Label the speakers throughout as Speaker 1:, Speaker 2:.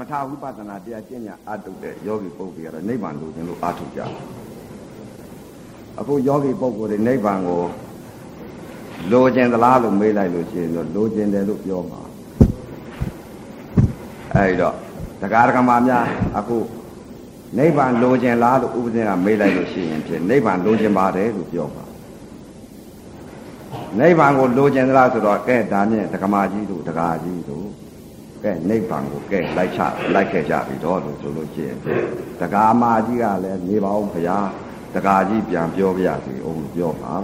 Speaker 1: သမထဝိပဿနာတရားကျင့်ညာအထုတ်တဲ့ယောဂီပုဂ္ဂိုလ်ကတော့နိဗ္ဗာန်လိုချင်လို့အထုတ်ကြတယ်အခုယောဂီပုဂ္ဂိုလ်တွေနိဗ္ဗာန်ကိုလိုချင်သလားလို့မေးလိုက်လို့ရှိရင်တော့လိုချင်တယ်လို့ပြောမှာအဲဒီတော့တရားဓမ္မများအခုနိဗ္ဗာန်လိုချင်လားလို့ဥပဇင်းကမေးလိုက်လို့ရှိရင်ဖြင့်နိဗ္ဗာန်လိုချင်ပါတယ်လို့ပြောမှာနိဗ္ဗာန်ကိုလိုချင်သလားဆိုတော့ကဲဒါနဲ့ဓမ္မကြီးတို့တရားကြီးတို့ ကဲနိဗ္ဗာန်ကိုကဲလိုက်ချလိုက်ခဲ့ကြပြီတော့လို့ဆိုလို့ရှိရင်တရားမာကြီးကလည်းနေပါအောင်ဘုရားတရားကြီးပြန်ပြောပြရစီအောင်ပြောပါ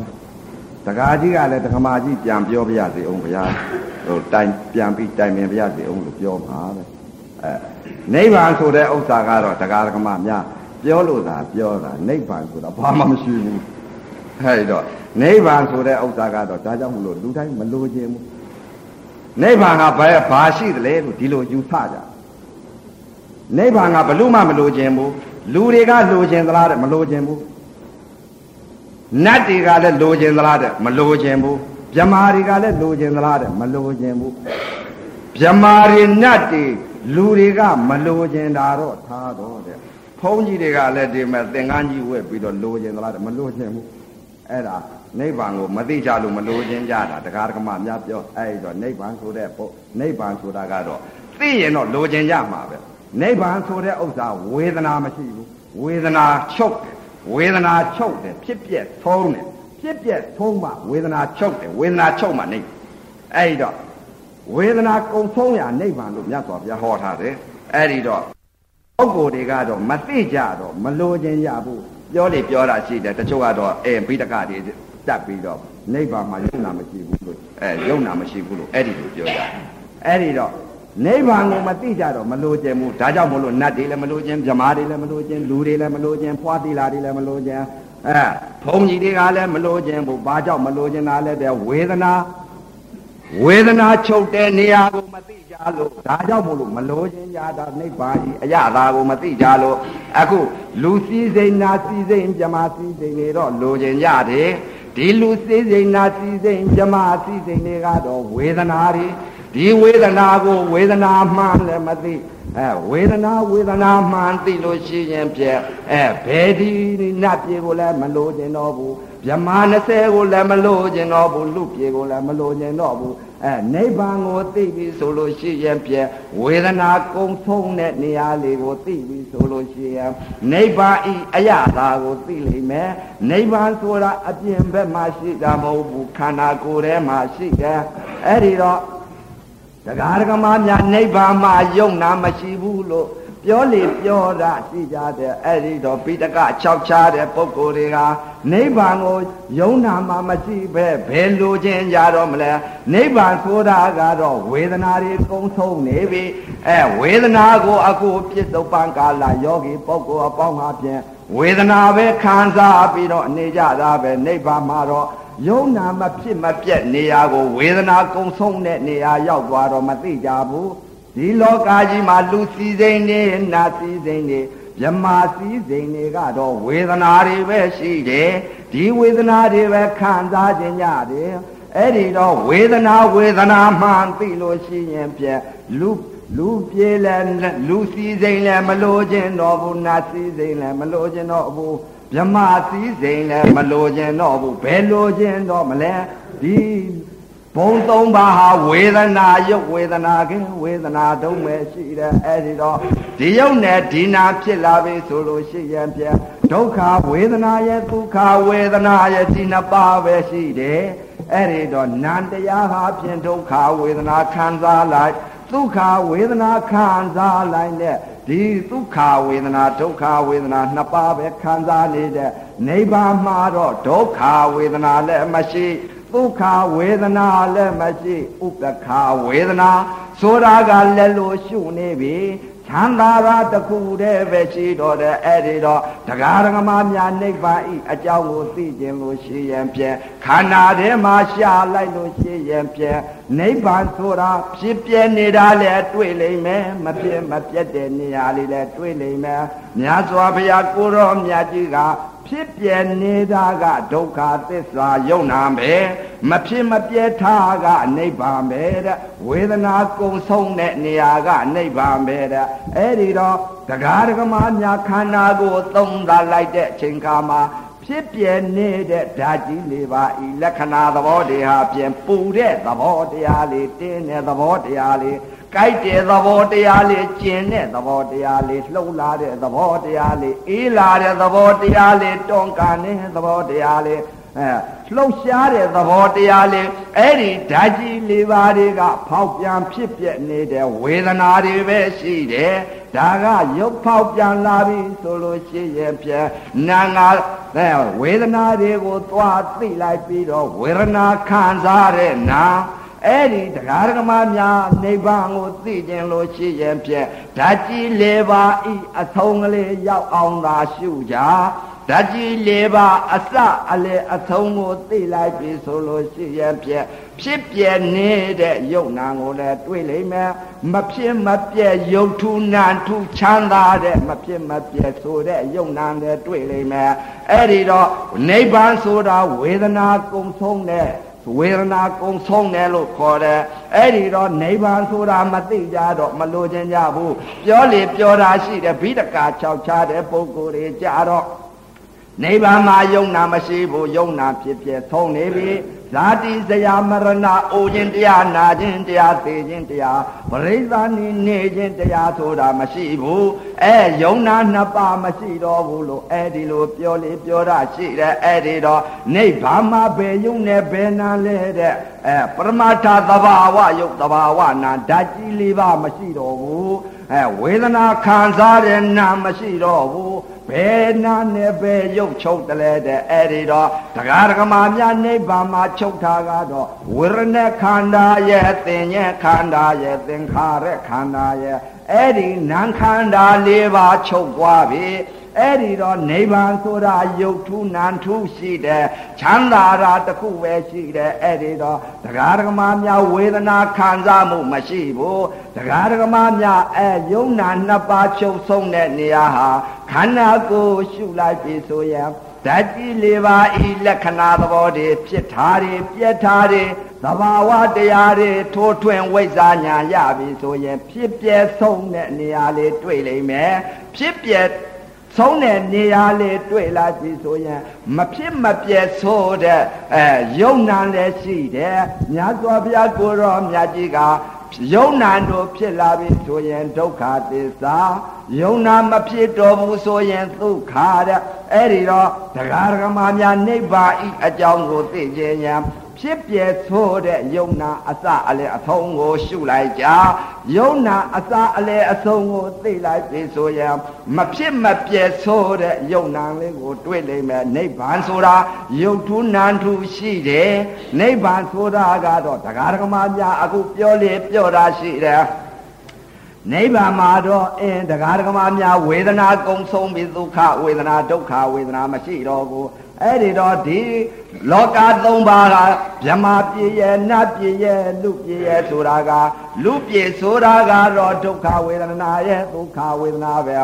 Speaker 1: တရားကြီးကလည်းတရားမာကြီးပြန်ပြောပြရစီအောင်ဘုရားဟိုတိုင်ပြန်ပြီးတိုင်ပင်ပြရစီအောင်လို့ပြောပါပဲအဲနိဗ္ဗာန်ဆိုတဲ့ဥစ္စာကတော့တရားဓမ္မများပြောလို့သာပြောတာနိဗ္ဗာန်ဆိုတာဘာမှမရှိဘူးအဲဒီတော့နိဗ္ဗာန်ဆိုတဲ့ဥစ္စာကတော့ဒါကြောင့်မလို့လူတိုင်းမလိုချင်ဘူး နိဗ္ဗာန်ကဘာဘာရှိသလဲလို့ဒီလိုယူဆကြနိဗ္ဗာန်ကဘလို့မှမလိုချင်ဘူးလူတွေကလိုချင်သလားတဲ့မလိုချင်ဘူးနတ်တွေကလည်းလိုချင်သလားတဲ့မလိုချင်ဘူးမြမာတွေကလည်းလိုချင်သလားတဲ့မလိုချင်ဘူးမြမာတွေနတ်တွေလူတွေကမလိုချင်တာတော့ထားတော့တဲ့ဘုန်းကြီးတွေကလည်းဒီမဲ့သင်္ကန်းကြီးဝက်ပြီးတော့လိုချင်သလားတဲ့မလိုချင်ဘူး အဲ့ဒါနိဗ္ဗာန်ကိုမသိကြလို့မလိုချင်ကြတာတရားဓမ္မများပြောအဲ့တော့နိဗ္ဗာန်ဆိုတဲ့ပုနိဗ္ဗာန်ဆိုတာကတော့သိရင်တော့လိုချင်ကြမှာပဲနိဗ္ဗာန်ဆိုတဲ့ဥစ္စာဝေဒနာမရှိဘူးဝေဒနာချုပ်တယ်ဝေဒနာချုပ်တယ်ဖြစ်ပြက်သုံးတယ်ဖြစ်ပြက်သုံးမှဝေဒနာချုပ်တယ်ဝေဒနာချုပ်မှနေအဲ့တော့ဝေဒနာကုံဆုံးရနိဗ္ဗာန်လို့မြတ်စွာဘုရားဟောထားတယ်အဲ့ဒီတော့ပုဂ္ဂိုလ်တွေကတော့မသိကြတော့မလိုချင်ကြဘူး ပြောလေပြောတာရှိတယ်တချို့ကတော့အဲဘိဒကတွေတက်ပြီးတော့နိဗ္ဗာန်မှာယုံနာမရှိဘူးလို့အဲယုံနာမရှိဘူးလို့အဲ့ဒီလိုပြောကြအဲ့ဒီတော့နိဗ္ဗာန်ကိုမသိကြတော့မလိုချင်ဘူးဒါကြောင့်မလို့နတ်တွေလည်းမလိုချင်ဗြမာတွေလည်းမလိုချင်လူတွေလည်းမလိုချင်ဖွာသီလာတွေလည်းမလိုချင်အဲဘုံကြီးတွေကလည်းမလိုချင်ဘူးဘာကြောင့်မလိုချင်တာလဲတဲ့ဝေဒနာ ဝေဒနာချုပ်တဲ့နေရာကိုမသိကြလို့ဒါကြောင့်မို့လို့မလိုချင်ကြတာနိဗ္ဗာန်ကြီးအရသာကိုမသိကြလို့အခုလူစည်းစိမ်နာစည်းစိမ်မြမစည်းစိမ်တွေတော့လိုချင်ကြတယ်ဒီလူစည်းစိမ်နာစည်းစိမ်မြမစည်းစိမ်တွေကတော့ဝေဒနာတွေဒီဝေဒနာကိုဝေဒနာမှန်လည်းမသိအဲဝေဒနာဝေဒနာမှန်သိလို့ရှိရင်ပြဲအဲဘယ်ဒီနတ်ပြေကိုလည်းမလိုချင်တော့ဘူး မြမ20ကိုလည်းမလိုချင်တော့ဘူးလူပြေကိုလည်းမလိုချင်တော့ဘူးအဲနိဗ္ဗာန်ကိုသိပြီဆိုလို့ရှိရင်ပြဲဝေဒနာကုံဆုံးတဲ့နေရာလေးကိုသိပြီဆိုလို့ရှိရင်နိဗ္ဗာန်ဤအရသာကိုသိလိမ့်မယ်နိဗ္ဗာန်ဆိုတာအပြင်ဘက်မှာရှိတာမဟုတ်ဘူးခန္ဓာကိုယ်ထဲမှာရှိတယ်အဲ့ဒီတော့တရားဓမ္မများနိဗ္ဗာန်မှာယုံနာမရှိဘူးလို့ ပြောလေပြောတာရှိကြတဲ့အဲ့ဒီတော့ပိဋက6ချားတဲ့ပုဂ္ဂိုလ်တွေကနိဗ္ဗာန်ကိုယုံနာမှာမရှိပဲဘယ်လိုခြင်းကြတော့မလဲနိဗ္ဗာန်ဆိုတာကတော့ဝေဒနာတွေကုံဆုံးနေပြီအဲဝေဒနာကိုအခုပြစ္ဆုတ်ပံကာလယောဂီပုဂ္ဂိုလ်အပေါင်းဟာဖြင့်ဝေဒနာပဲခံစားပြီးတော့အနေကြတာပဲနိဗ္ဗာန်မှာတော့ယုံနာမဖြစ်မပြက်နေရာကိုဝေဒနာကုံဆုံးတဲ့နေရာရောက်သွားတော့မသိကြဘူး ဒီလောကကြီးမှာလူစည်းစိမ်နေနတ်စည်းစိမ်နေမြမာစည်းစိမ်တွေကတော့ဝေဒနာတွေပဲရှိတယ်ဒီဝေဒနာတွေပဲခံစားခြင်းကြတယ်အဲ့ဒီတော့ဝေဒနာဝေဒနာမှန်သိလို့ရှိရင်ပြလူလူပြေလဲလူစည်းစိမ်လဲမလို့ခြင်းတော့ဘူးနတ်စည်းစိမ်လဲမလို့ခြင်းတော့ဘူးမြမစည်းစိမ်လဲမလို့ခြင်းတော့ဘူးဘယ်လို့ခြင်းတော့မလဲဒီ ဘုံသုံးပါးဟာဝေဒနာယုတ်ဝေဒနာကင်းဝေဒနာတုံးပဲရှိတယ်အဲ့ဒီတော့ဒီယုတ်နဲ့ဒီနာဖြစ်လာပြီဆိုလို့ရှိရင်ပြဒုက္ခဝေဒနာရဲ့ဒုက္ခဝေဒနာရဲ့ဒီနှစ်ပါးပဲရှိတယ်အဲ့ဒီတော့နန္တရားဟာဖြင့်ဒုက္ခဝေဒနာခံစားလိုက်ဒုက္ခဝေဒနာခံစားလိုက်တဲ့ဒီဒုက္ခဝေဒနာဒုက္ခဝေဒနာနှစ်ပါးပဲခံစားနေတဲ့နိဗ္ဗာန်မှာတော့ဒုက္ခဝေဒနာလည်းမရှိ ဒုက္ခဝေဒနာလည်းမရှိဥပ္ပခဝေဒနာဆိုတာကလည်းလို့ရှုနေပြီချမ်းသာတာတခုတည်းပဲရှိတော့တယ်အဲ့ဒီတော့တရားဓမ္မများနိဗ္ဗာန်ဤအကြောင်းကိုသိခြင်းလို့ရှိရင်ဖြင့်ခန္ဓာထဲမှာရှာလိုက်လို့ရှိရင်ဖြင့်နိဗ္ဗာန်ဆိုတာဖြစ်ပြနေတာလည်းတွေ့လိမ့်မယ်မဖြစ်မပြတ်တဲ့နေရာလေးလည်းတွေ့လိမ့်မယ်မြတ်စွာဘုရားကိုရောမြတ်ကြီးက ဖြစ်ပြနေတာကဒုက္ခသစ္စာယုံနာပဲမဖြစ်မပြဲထားကနိဗ္ဗာန်ပဲတဲ့ဝေဒနာကုံဆုံးတဲ့နေရာကနိဗ္ဗာန်ပဲတဲ့အဲ့ဒီတော့တရားဓမ္မများခန္ဓာကိုသုံးသလိုက်တဲ့အချိန်ခါမှာဖြစ်ပြနေတဲ့ဓာတ်ကြီးလေးပါဤလက္ခဏာသဘောတရားပြင်ပူတဲ့သဘောတရားလေးတင်းတဲ့သဘောတရားလေး ကြိုက်တဲ့သဘောတရားလေးကျင်တဲ့သဘောတရားလေးလှုပ်လာတဲ့သဘောတရားလေးအေးလာတဲ့သဘောတရားလေးတွန်းကန်တဲ့သဘောတရားလေးအဲလှုပ်ရှားတဲ့သဘောတရားလေးအဲ့ဒီဓာတ်ကြီးလေးပါးတွေကဖောက်ပြန်ဖြစ်ပြနေတဲ့ဝေဒနာတွေပဲရှိတယ်ဒါကရုပ်ဖောက်ပြန်လာပြီဆိုလို့ရှိရဲ့ဖြင့်နာငါဝေဒနာတွေကိုသွားသိလိုက်ပြီးတော့ဝေဒနာခံစားတဲ့နာ အဲ့ဒီတရားဓမ္မများနိဗ္ဗာန်ကိုသိခြင်းလို့ရှိရင်ဖြင့်ဓာတ်ကြီး၄ပါးဤအဆုံးကလေးရောက်အောင်သာရှုကြဓာတ်ကြီး၄ပါးအစအလေအဆုံးကိုသိလိုက်ပြီဆိုလို့ရှိရင်ဖြင့်ဖြစ်ပြနေတဲ့ယုံနာကိုလည်းတွေ့လိမ့်မယ်မဖြစ်မပြဲယုတ်ထုနာထုချမ်းသာတဲ့မဖြစ်မပြဲဆိုတဲ့ယုံနာလည်းတွေ့လိမ့်မယ်အဲ့ဒီတော့နိဗ္ဗာန်ဆိုတာဝေဒနာကုံဆုံးတဲ့ ဝေဒနာကုံဆုံးတယ်လို့ခေါ်တယ်အဲ့ဒီတော့နိဗ္ဗာန်ဆိုတာမသိကြတော့မလိုချင်ကြဘူးပြောလေပြောတာရှိတယ်ဘိဒကာ၆ချတဲ့ပုဂ္ဂိုလ်တွေကြတော့နိဗ္ဗာန်မှာယုံနာမရှိဘူးယုံနာဖြစ်ဖြစ်သုံးနေပြီ ဇာတိဇယာမရဏအိုခြင်းတရားနာခြင်းတရားသိခြင်းတရားပရိသဏိနေခြင်းတရားဆိုတာမရှိဘူးအဲယုံနာနှစ်ပါးမရှိတော့ဘူးလို့အဲ့ဒီလိုပြောလေပြောတာရှိတယ်အဲ့ဒီတော့နိဗ္ဗာန်မှာဘယ်ယုံနဲ့ဘယ်နာလဲတဲ့အဲပရမတ္ထသဘာဝယုတ်သဘာဝနာဓာတ်ကြီးလေးပါမရှိတော့ဘူးအဲဝေဒနာခံစားတဲ့နာမရှိတော့ဘူး ဘယ်နာနဲ့ဘယ်ရုပ်ချုပ်တယ်လဲတဲ့အဲ့ဒီတော့တရားဓမ္မများနိဗ္ဗာန်မှာချုပ်တာကတော့ဝေရณะခန္ဓာရဲ့သင်ရဲ့ခန္ဓာရဲ့သင်္ခါရခန္ဓာရဲ့အဲ့ဒီနာခန္ဓာ၄ပါးချုပ်သွားပြီအဲ့ဒီတော့နိဗ္ဗာန်ဆိုတာယုတ်ထုနံထုရှိတယ်ချမ်းသာတာတခုပဲရှိတယ်အဲ့ဒီတော့တရားဓမ္မများဝေဒနာခံစားမှုမရှိဘူးတရားဓမ္မများအဲယုံနာနှစ်ပါးချုပ်ဆုံးတဲ့နေရာဟာ ခန္ဓာကိုယ်ရှုလိုက်ပြီဆိုရင်ဓာတ်ကြီးလေးပါဤလက္ခဏာသဘောတွေဖြစ်ထားတွေပြက်ထားတွေသဘာဝတရားတွေထိုးထွင်းဝိဇ္ဇာညာရပြီဆိုရင် ဖြစ်ပြဲဆုံးတဲ့နေရာလေးတွေ့လိမ့်မယ်ဖြစ်ပြဲဆုံးတဲ့နေရာလေးတွေ့လာကြည့်ဆိုရင်မဖြစ်မပြဲဆိုတဲ့အဲယုံနာလည်းရှိတယ်မြတ်စွာဘုရားကိုရောမြတ်ကြီးက ယုံနာတို့ဖြစ်လာပြီဆိုရင်ဒုက္ခသစ္စာယုံနာမဖြစ်တော်ဘူးဆိုရင်ဒုက္ခတဲ့အဲ့ဒီတော့တရားဓမ္မများနိဗ္ဗာန်ဤအကြောင်းကိုသိခြင်းညာ ဖြစ်ပြဆိုတဲ့ယုံနာအစအလဲအဆုံးကိုရှုလိုက်ကြယုံနာအစအလဲအဆုံးကိုသိလိုက်ပြီဆိုရင်မဖြစ်မပြဲဆိုတဲ့ယုံနာလေးကိုတွေ့လိမ့်မယ်နိဗ္ဗာန်ဆိုတာယုတ်ထုနံထုရှိတယ်နိဗ္ဗာန်ဆိုတာကတော့တရားဓမ္မများအခုပြောလေပြောတာရှိတယ်နိဗ္ဗာန်မှာတော့အင်းတရားဓမ္မများဝေဒနာကုံဆုံးပြီးဒုက္ခဝေဒနာဒုက္ခဝေဒနာမရှိတော့ဘူးအဲ့ဒီတော့ဒီ လောကသုံးပါးကဗြဟ္မာပြည်ရဲ့နတ်ပြည်ရဲ့လူပြည်ရဲ့ဆိုတာကလူပြည်ဆိုတာကတော့ဒုက္ခဝေဒနာရဲ့ဒုက္ခဝေဒနာပဲ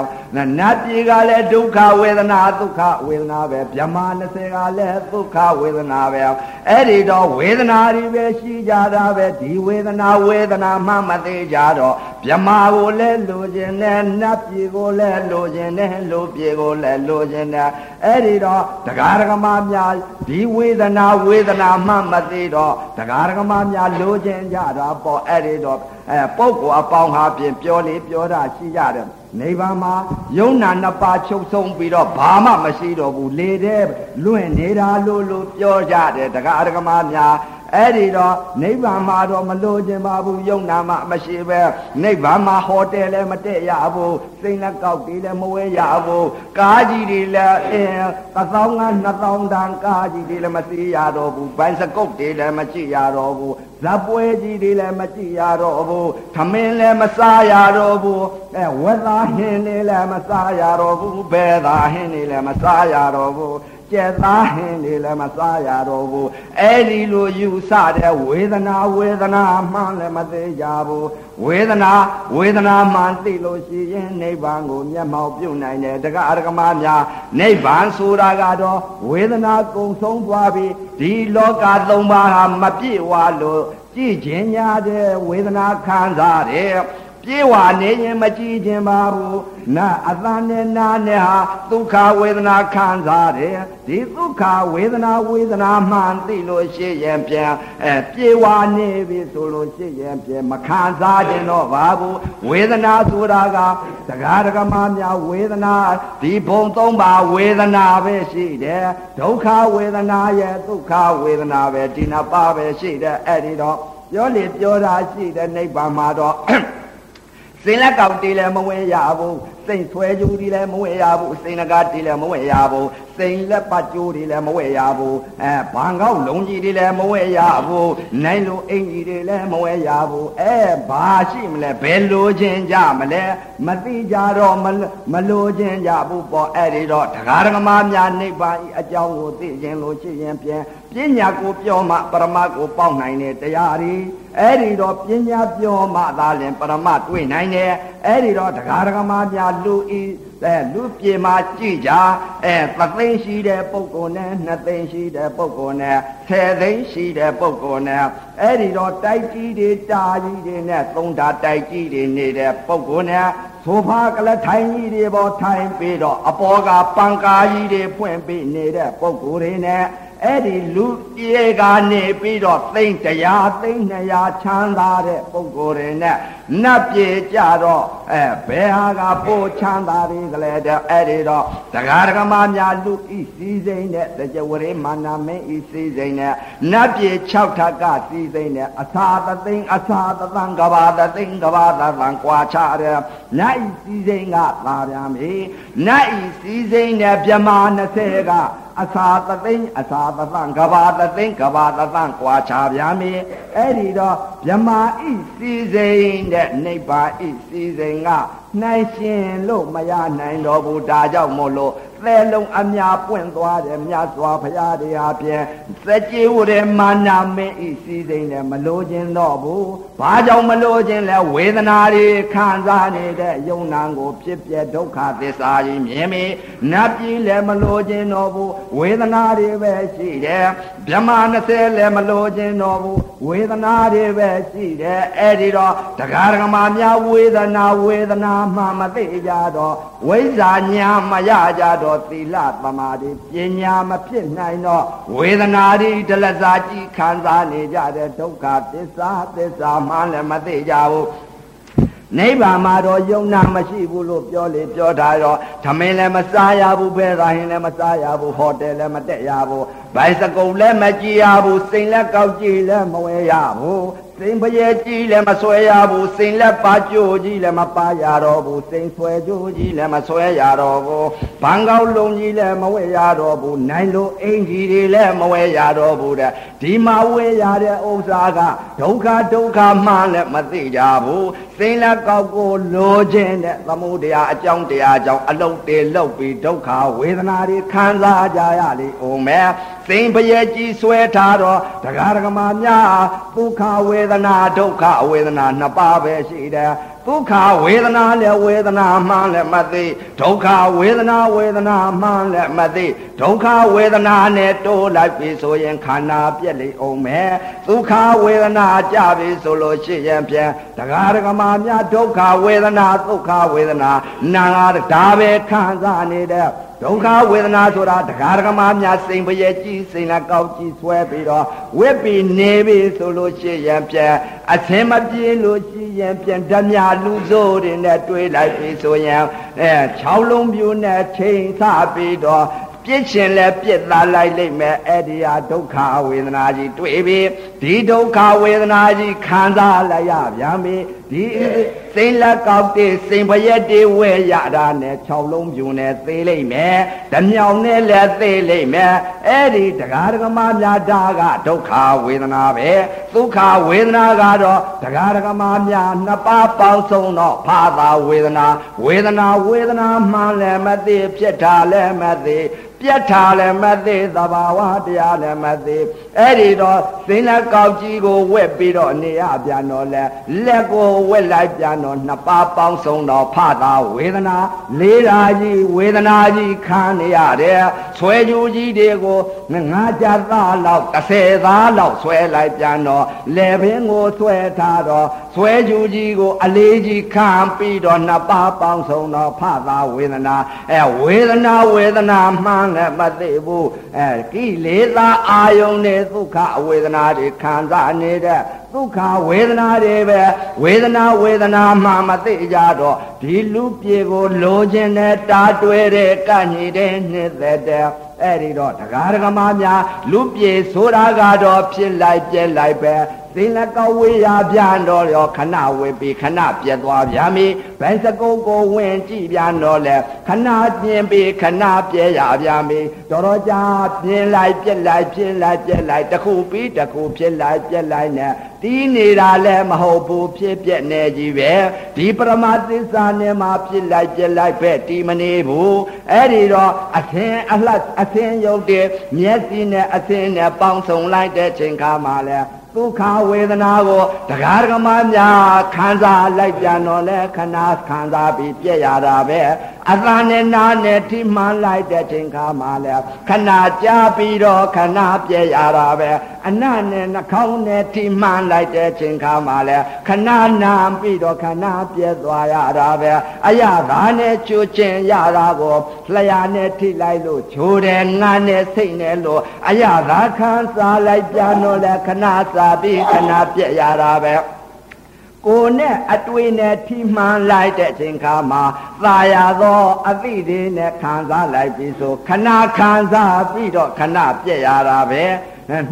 Speaker 1: နတ်ပြည်ကလည်းဒုက္ခဝေဒနာဒုက္ခဝေဒနာပဲဗြဟ္မာ20ကလည်းဒုက္ခဝေဒနာပဲအဲ့ဒီတော့ဝေဒနာတွေပဲရှိကြတာပဲဒီဝေဒနာဝေဒနာမှမသေးကြတော့ဗြဟ္မာကိုလည်းလိုချင်တယ်နတ်ပြည်ကိုလည်းလိုချင်တယ်လူပြည်ကိုလည်းလိုချင်တယ်အဲ့ဒီတော့တရားဓမ္မများဒီဝေဒနာဝေဒနာမှမသိတော့တရားဓမ္မများလိုချင်ကြတာပေါ့အဲ့ဒီတော့အဲပုဂ္ဂိုလ်အပေါင်းဟာပြင်ပြောလေပြောတာရှိကြတယ်နိဗ္ဗာန်မှာယုံနာနှစ်ပါးချုပ်ဆုံးပြီးတော့ဘာမှမရှိတော့ဘူးလေတဲ့လွင့်နေတာလို့လို့ပြောကြတယ်တရားဓမ္မများ အဲ့ဒီတော့နိဗ္ဗာန်မှာတော့မလိုချင်ပါဘူးယုံနာမှမရှိပဲနိဗ္ဗာန်မှာဟိုတယ်လည်းမတက်ရဘူးစိတ်လက်ကောက်တွေလည်းမဝဲရဘူးကားကြီးတွေလည်းအင်းတစ်သောင်းကနှစ်သောင်းတန်ကားကြီးတွေလည်းမစီးရတော့ဘူးဘိုင်းစကုတ်တွေလည်းမကြည့်ရတော့ဘူးဇပ်ပွဲကြီးတွေလည်းမကြည့်ရတော့ဘူးထမင်းလည်းမစားရတော့ဘူးအဲဝက်သားဟင်းတွေလည်းမစားရတော့ဘူးဘဲသားဟင်းတွေလည်းမစားရတော့ဘူး ကျက်သားဟင်းတွေလည်းမစားရတော့ဘူးအဲ့ဒီလိုယူဆတဲ့ဝေဒနာဝေဒနာမှန်လည်းမသိကြဘူးဝေဒနာဝေဒနာမှန်သိလို့ရှိရင်နိဗ္ဗာန်ကိုမျက်မှောက်ပြုနိုင်တယ်တက္ကအရကမများနိဗ္ဗာန်ဆိုတာကတော့ဝေဒနာကုံဆုံးသွားပြီဒီလောကသုံးပါးဟာမပြည့်ဝလို့ကြည်ခြင်းညာတဲ့ဝေဒနာခံစားတယ် ပြေဝနေရင်မကြည့်ခြင်းပါဘူးနာအတန်နဲ့နာနဲ့ဟာဒုက္ခဝေဒနာခံစားတယ်ဒီဒုက္ခဝေဒနာဝေဒနာမှန်သိလို့ရှိရင်ပြန်အဲပြေဝနေပြီဆိုလို့ရှိရင်ပြန်မခံစားခြင်းတော့ပါဘူးဝေဒနာဆိုတာကတရားဓမ္မများဝေဒနာဒီဘုံသုံးပါဝေဒနာပဲရှိတယ်ဒုက္ခဝေဒနာရဲ့ဒုက္ခဝေဒနာပဲဒီနှစ်ပါးပဲရှိတယ်အဲ့ဒီတော့ပြောလေပြောတာရှိတဲ့နိဗ္ဗာန်မှာတော့ စင်လက်ကောက်တီးလည်းမဝင်ရဘူးစိတ်ဆွဲကြူတီးလည်းမဝင်ရဘူးစိတ်နဂါတီးလည်းမဝင်ရဘူးစိန်လက်ပတ်ကြိုးတွေလည်းမဝဲရဘူးအဲဘန်ကောက်လုံးကြီးတွေလည်းမဝဲရဘူးနိုင်လိုအင်ကြီးတွေလည်းမဝဲရဘူးအဲဘာရှိမလဲဘယ်လိုချင်းကြမလဲမသိကြတော့မလိုချင်းကြဘူးပေါ့အဲ့ဒီတော့တရားဓမ္မများနိဗ္ဗာန်အကြောင်းကိုသိခြင်းလို့ရှိရင်ပြန်ပညာကိုပြောမှပရမတ်ကိုပေါက်နိုင်တဲ့တရားတွေ အဲ့ဒီတော့ပညာပြောမှသာလင်ပရမတ်တွေ့နိုင်တယ်အဲ့ဒီတော့တရားဓမ္မများလူဤအဲလူပြေမှာကြည့်ကြအဲသသိန်းရှိတဲ့ပုဂ္ဂိုလ်နဲ့နှစ်သိန်းရှိတဲ့ပုဂ္ဂိုလ်နဲ့ဆယ်သိန်းရှိတဲ့ပုဂ္ဂိုလ်နဲ့အဲ့ဒီတော့တိုက်ကြီးတွေတာကြီးတွေနဲ့သုံးတာတိုက်ကြီးတွေနေတဲ့ပုဂ္ဂိုလ်နဲ့ဆိုဖာကလထိုင်ကြီးတွေပေါ်ထိုင်ပြီးတော့အပေါ်ကပန်ကာကြီးတွေဖွင့်ပြီးနေတဲ့ပုဂ္ဂိုလ်တွေနဲ့ အဲ့ဒီလူပြေကနေပြီးတော့သိမ့်တရားသိမ့်200ချမ်းသာတဲ့ပုဂ္ဂိုလ်တွေနဲ့နတ်ပြေကြတော့အဲဘယ်ဟာကပို့ချမ်းသာတွေကလေးတဲ့အဲ့ဒီတော့တရားဓမ္မများလူဤစည်းစိမ်တဲ့တကြဝရေမာနာမင်းဤစည်းစိမ်နဲ့နတ်ပြေ6ထပ်ကစည်းစိမ်နဲ့အသာသသိန်းအသာသသံကဘာသသိန်းကဘာသသံကွာချတဲ့နတ်ဤစည်းစိမ်ကသာပြန်ပြီနတ်ဤစည်းစိမ်နဲ့မြမ20က အသာသသိန်းအသာသသံကဘာသသိန်းကဘာသသံကွာချပြန်ပြီအဲ့ဒီတော့မြမဤစည်းစိမ်တဲ့နိဗ္ဗာန်ဤစည်းစိမ်ကနိုင်ရှင်လို့မရနိုင်တော့ဘူးဒါကြောင့်မို့လို့ သဲလုံးအများပွင့်သွားတယ်မြတ်စွာဘုရားတရားဖြင့်စัจ jee ဝရမာနာမင်းဤစည်းစိမ်နဲ့မလို့ခြင်းတော့ဘူးဘာကြောင့်မလို့ခြင်းလဲဝေဒနာတွေခံစားနေတဲ့ယုံနာကိုဖြစ်ပြဒုက္ခသစ္စာကြီးမြင်ပြီနတ်ပြည်လည်းမလို့ခြင်းတော့ဘူးဝေဒနာတွေပဲရှိတယ်ဗြဟ္မာ20လည်းမလို့ခြင်းတော့ဘူးဝေဒနာတွေပဲရှိတယ်အဲ့ဒီတော့တရားဓမ္မများဝေဒနာဝေဒနာမှမသိကြတော့ဝိဇ္ဇာညာမရကြတော့သီလသမာဓိပညာမဖြစ်နိုင်တော့ဝေဒနာတွေဒလစာကြီးခံစားနေကြတဲ့ဒုက္ခသစ္စာသစ္စာမှလည်းမသိကြဘူးနိဗ္ဗာန်မှာတော့ယုံနာမရှိဘူးလို့ပြောလေပြောထားတော့သမင်းလည်းမစားရဘူးဘဲသာရင်လည်းမစားရဘူးဟိုတယ်လည်းမတက်ရဘူးဘိုင်စကုံလည်းမကြည့်ရဘူးစိန်လည်းကောက်ကြည့်လည်းမဝဲရဘူး စိန်ပရဲ့ကြီးလည်းမဆွဲရဘူးစိန်လက်ပါကြိုကြီးလည်းမပါရတော့ဘူးစိန်ဆွဲကြိုကြီးလည်းမဆွဲရတော့ဘူးဘန်ကောက်လုံးကြီးလည်းမဝဲရတော့ဘူးနိုင်လို့အင်ကြီးတွေလည်းမဝဲရတော့ဘူးတဲ့ဒီမှာဝဲရတဲ့ဥစ္စာကဒုက္ခဒုက္ခမှလည်းမသိကြဘူးစိန်လက်ကောက်ကိုလိုခြင်းတဲ့သမှုတရားအကြောင်းတရားကြောင့်အလုတ်တေလောက်ပြီးဒုက္ခဝေဒနာတွေခံစားကြရလေဦးမယ် စိန်ပရဲ့ကြီးဆွဲထားတော့တရားဓမ္မများဒုက္ခဝေဒနာဒုက္ခဝေဒနာနှစ်ပါးပဲရှိတယ်ဒုက္ခဝေဒနာလည်းဝေဒနာမှန်လည်းမသိဒုက္ခဝေဒနာဝေဒနာမှန်လည်းမသိဒုက္ခဝေဒနာနဲ့တိုးလိုက်ပြီဆိုရင်ခန္ဓာပြက်လိမ့်အောင်မယ်ဒုက္ခဝေဒနာကြပြီဆိုလို့ရှိရင်ပြန်တရားဓမ္မများဒုက္ခဝေဒနာဒုက္ခဝေဒနာနာဒါပဲခံစားနေတဲ့ ဒုက္ခဝေဒနာဆိုတာတရားဓမ္မများစိန်ပရဲ့ကြည်စိန်လာကောက်ကြည်ဆွဲပြီးတော့ဝစ်ပြီးနေပြီဆိုလို့ရှိရင်ပြန်အသင်မပြေလို့ရှိရင်ပြန်ဓမြလူစိုးတွေနဲ့တွေးလိုက်ပြီဆိုရင်အဲ6လုံးပြူနဲ့ချိန်ဆပြီးတော့ပြစ်ရှင်လဲပြစ်သားလိုက်လိမ့်မယ်အဲ့ဒီဟာဒုက္ခဝေဒနာကြီးတွေ့ပြီဒီဒုက္ခဝေဒနာကြီးခံစားလိုက်ရပြန်ပြီ ဒီစိန်လက်ကောက်တဲ့စိန်ပရက်တွေဝဲရတာနဲ့6လုံးပြူနဲ့သေးလိမ့်မယ်ဓမြောင်နဲ့လည်းသေးလိမ့်မယ်အဲ့ဒီတရားဓမ္မများဒါကဒုက္ခဝေဒနာပဲဒုက္ခဝေဒနာကတော့တရားဓမ္မများနှစ်ပါးပေါင်းစုံတော့ဖာသာဝေဒနာဝေဒနာဝေဒနာမှန်လည်းမသိဖြစ်တာလည်းမသိပြတ်ထားလည်းမသိသဘာဝတရားလည်းမသိအဲ့ဒီတော့စင်းလက်ကောက်ကြီးကိုဝက်ပြီးတော့နေရပြန်တော့လဲလက်ကိုဝက်လိုက်ပြန်တော့နှစ်ပါးပေါင်းစုံတော့ဖတာဝေဒနာလေးဓာကြီးဝေဒနာကြီးခံနေရတယ်ဆွဲကြူကြီးတွေကိုငါးကြသားလောက်30သားလောက်ဆွဲလိုက်ပြန်တော့လေပင်ကိုဆွဲထားတော့ ဆွဲကြူကြီးကို အလေးကြီးခံပြီးတော့နှစ်ပါးပေါင်းစုံတော့ဖတာဝေဒနာအဲဝေဒနာဝေဒနာမှန်လည်းမသိဘူးအဲကိလေသာအာယုန်နဲ့ဒုက္ခဝေဒနာတွေခံစားနေတဲ့ဒုက္ခဝေဒနာတွေပဲဝေဒနာဝေဒနာမှမသိကြတော့ဒီလူပြေကိုလိုချင်တဲ့တာတွဲတဲ့ကန့်ညီတဲ့နှစ်သက်တဲ့အဲ့ဒီတော့တရားဓမ္မများလူပြေဆိုတာကတော့ဖြစ်လိုက်ပြက်လိုက်ပဲ သင်လည်းကောက်ဝေးရပြန်တော့ရောခဏဝေးပြီးခဏပြက်သွားပြန်ပြီဘယ်စကုပ်ကိုဝင်ကြည့်ပြန်တော့လဲခဏပြင်းပြီးခဏပြဲရပြန်ပြီတော်တော်ကြာပြင်းလိုက်ပြက်လိုက်ပြင်းလိုက်ပြက်လိုက်တစ်ခုပြီးတစ်ခုဖြစ်လိုက်ပြက်လိုက်နဲ့တီးနေတာလည်းမဟုတ်ဘူးဖြစ်ပြက်နေကြီးပဲဒီပရမသစ္စာနဲ့မှဖြစ်လိုက်ပြက်လိုက်ပဲတီးမနေဘူးအဲ့ဒီတော့အသင်အလှအသင်ရုပ်တဲ့မျက်စိနဲ့အသင်နဲ့ပေါင်းစုံလိုက်တဲ့ချိန်ခါမှလည်း ဒုက္ခဝေဒနာကိုတရားဓမ္မများခံစားလိုက်ပြန်တော့လဲခဏခံစားပြီးပြည့်ရတာပဲ အသံနဲ့နာနဲ့ထိမှန်လိုက်တဲ့ချိန်ခါမှလဲခဏကြာပြီးတော့ခဏပြည့်ရတာပဲအနနဲ့နှာခေါင်းနဲ့ထိမှန်လိုက်တဲ့ချိန်ခါမှလဲခဏနာပြီးတော့ခဏပြည့်သွားရတာပဲအရသာနဲ့ချိုးခြင်းရတာကိုလျှာနဲ့ထိလိုက်လို့ချိုးတယ်ငါနဲ့စိတ်နဲ့လို့အရသာခံစားလိုက်ပြန်တော့လဲခဏစားပြီးခဏပြည့်ရတာပဲ ကိုနဲ့အတွေ့နဲ့ထိမှန်လိုက်တဲ့အချိန်ခါမှာသာယာသောအသည့်တွေနဲ့ခံစားလိုက်ပြီဆိုခဏခံစားပြီးတော့ခဏပြည့်ရတာပဲ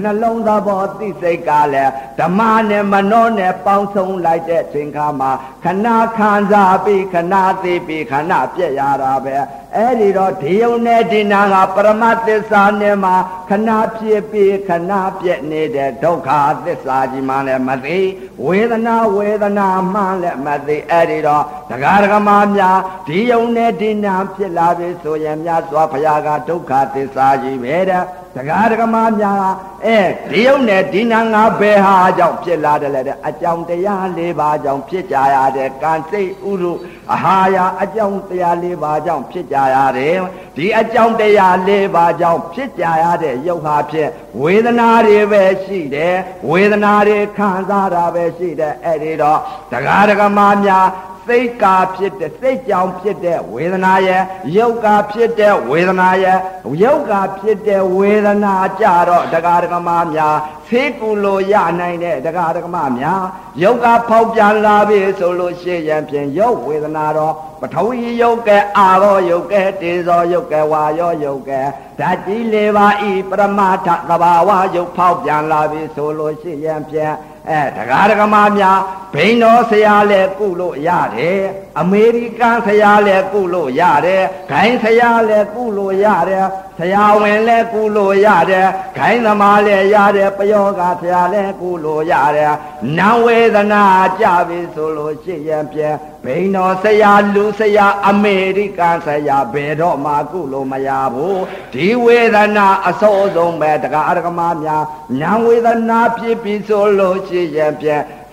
Speaker 1: နှလုံးသဘောသိစိတ်ကလည်းဓမ္မနဲ့မနောနဲ့ပေါင်းစုံလိုက်တဲ့ချိန်ခါမှာခဏခံစားပြီးခဏသိပြီးခဏပြည့်ရတာပဲ အဲ့ဒီတော့ဒီယုံနဲ့ဒီနာကပရမသစ္စာနဲ့မှာခဏဖြစ်ပြီးခဏပြည့်နေတဲ့ဒုက္ခသစ္စာကြီးမှလည်းမသိဝေဒနာဝေဒနာမှလည်းမသိအဲ့ဒီတော့တရားဓမ္မများဒီယုံနဲ့ဒီနာဖြစ်လာပြီဆိုရင်မြတ်စွာဘုရားကဒုက္ခသစ္စာကြီးပဲတဲ့ တရားဓမ္မများအဲဒီယုံနဲ့ဒီနာငါဘယ်ဟာကြောင့်ဖြစ်လာတယ်လဲတဲ့အကြောင်းတရား၄ပါးကြောင့်ဖြစ်ကြရတဲ့ကံစိတ်ဥရုအဟာရအကြောင်းတရား၄ပါးကြောင့်ဖြစ်ကြရတယ်ဒီအကြောင်းတရား၄ပါးကြောင့်ဖြစ်ကြရတဲ့ယုတ်ဟာဖြစ်ဝေဒနာတွေပဲရှိတယ်ဝေဒနာတွေခံစားတာပဲရှိတယ်အဲ့ဒီတော့တရားဓမ္မများ စိတ်ကာဖြစ်တဲ့စိတ်ကြောင့်ဖြစ်တဲ့ဝေဒနာရဲ့ယုတ်ကာဖြစ်တဲ့ဝေဒနာရဲ့ယုတ်ကာဖြစ်တဲ့ဝေဒနာကြတော့တရားဓမ္မများဖေးကူလို့ရနိုင်တဲ့တရားဓမ္မများယုတ်ကာဖောက်ပြန်လာပြီဆိုလို့ရှိရင်ဖြင့်ယုတ်ဝေဒနာတော့ပထဝီယုတ်ကဲအာရောယုတ်ကဲတေဇောယုတ်ကဲဝါရောယုတ်ကဲဓာတ်ကြီးလေးပါဤပရမထသဘာဝယုတ်ဖောက်ပြန်လာပြီဆိုလို့ရှိရင်ဖြင့် အဲတရားဓမ္မများဘိန်းတော်ဆရာလည်းကုလို့ရတယ်အမေရိကန်ဆရာလည်းကုလို့ရတယ်ဂိုင်းဆရာလည်းကုလို့ရတယ်ဆရာဝင်လည်းကုလို့ရတယ်ဂိုင်းသမားလည်းရတယ်ပယောဂဆရာလည်းကုလို့ရတယ်နာဝေဒနာကြပြီဆိုလို့ရှိရင်ပြ ဘိန်းတော်ဆရာလူဆရာအမေရိကန်ဆရာဘယ်တော့မှကုလို့မရဘူးဒီဝေဒနာအစိုးဆုံးပဲတရားဓမ္မများနာဝေဒနာဖြစ်ပြီဆိုလို့ရှိရင်ပြ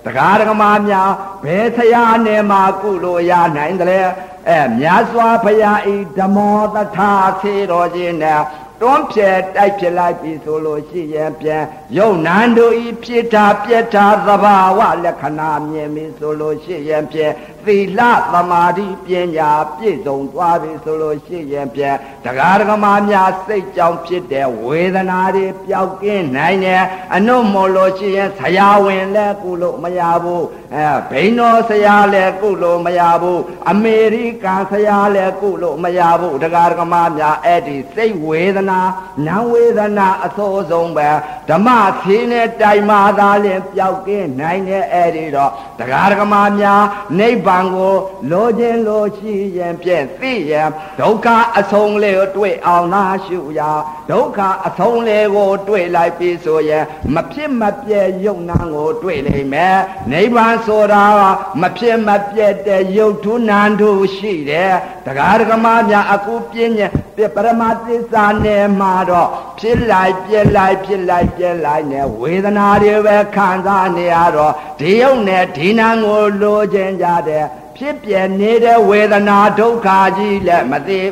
Speaker 1: တရားဓမ္မများဘယ်ဆရာနဲ့မှကုလို့ရနိုင်တယ်အဲမြတ်စွာဘုရားဤဓမ္မောတထာသေတော်ခြင်းနဲ့တွန်းဖြဲတိုက်ဖြစ်လိုက်ပြီဆိုလို့ရှိရင်ပြန်ယုံနန်တို့ဤဖြစ်တာပြက်တာသဘာဝလက္ခဏာမြင်ပြီဆိုလို့ရှိရင်ပြန် သသီလသမာဓိပညာပြည့်စုံသွားပြီဆိုလို့ရှိရင်ပြန်တရားဓမ္မများစိတ်ကြောင့်ဖြစ်တဲ့ဝေဒနာတွေပျောက်ကင်းနိုင်တယ်အနုမို့လို့ရှိရင်ဆရာဝန်လည်းကုလို့မရဘူးအဲဘိန်းတော်ဆရာလည်းကုလို့မရဘူးအမေရိကန်ဆရာလည်းကုလို့မရဘူးတရားဓမ္မများအဲ့ဒီစိတ်ဝေဒနာနာဝေဒနာအသောဆုံးပဲဓမ္မသီနဲ့တိုင်မာသာလင်ပျောက်ကင်းနိုင်တဲ့အဲ့ဒီတော့တရားဓမ္မများနိဗ္ဗာန်ကိုလိုခြင်းလိုရှိရင်ဖြင့်သိရင်ဒုက္ခအဆုံးလေးကိုတွေ့အောင်သာရှုရဒုက္ခအဆုံးလေးကိုတွေ့လိုက်ပြီဆိုရင်မဖြစ်မပြဲယုံနာကိုတွေ့လိမ့်မယ်နိဗ္ဗာန်ဆိုတာမဖြစ်မပြဲတဲ့ယုတ်ထုနန္ထုရှိတယ်တရားဓမ္မများအခုပြင်းည ပရမသစ္စာနဲ့မှာတော့ဖြစ်လိုက်ပြက်လိုက်ဖြစ်လိုက်ပြက်လိုက်နဲ့ဝေဒနာတွေပဲခံစားနေရတော့ဒီယုတ်နဲ့ဒီနံကိုလိုချင်ကြတဲ့ဖြစ်ပြနေတဲ့ဝေဒနာဒုက္ခကြီးလည်းမသိတ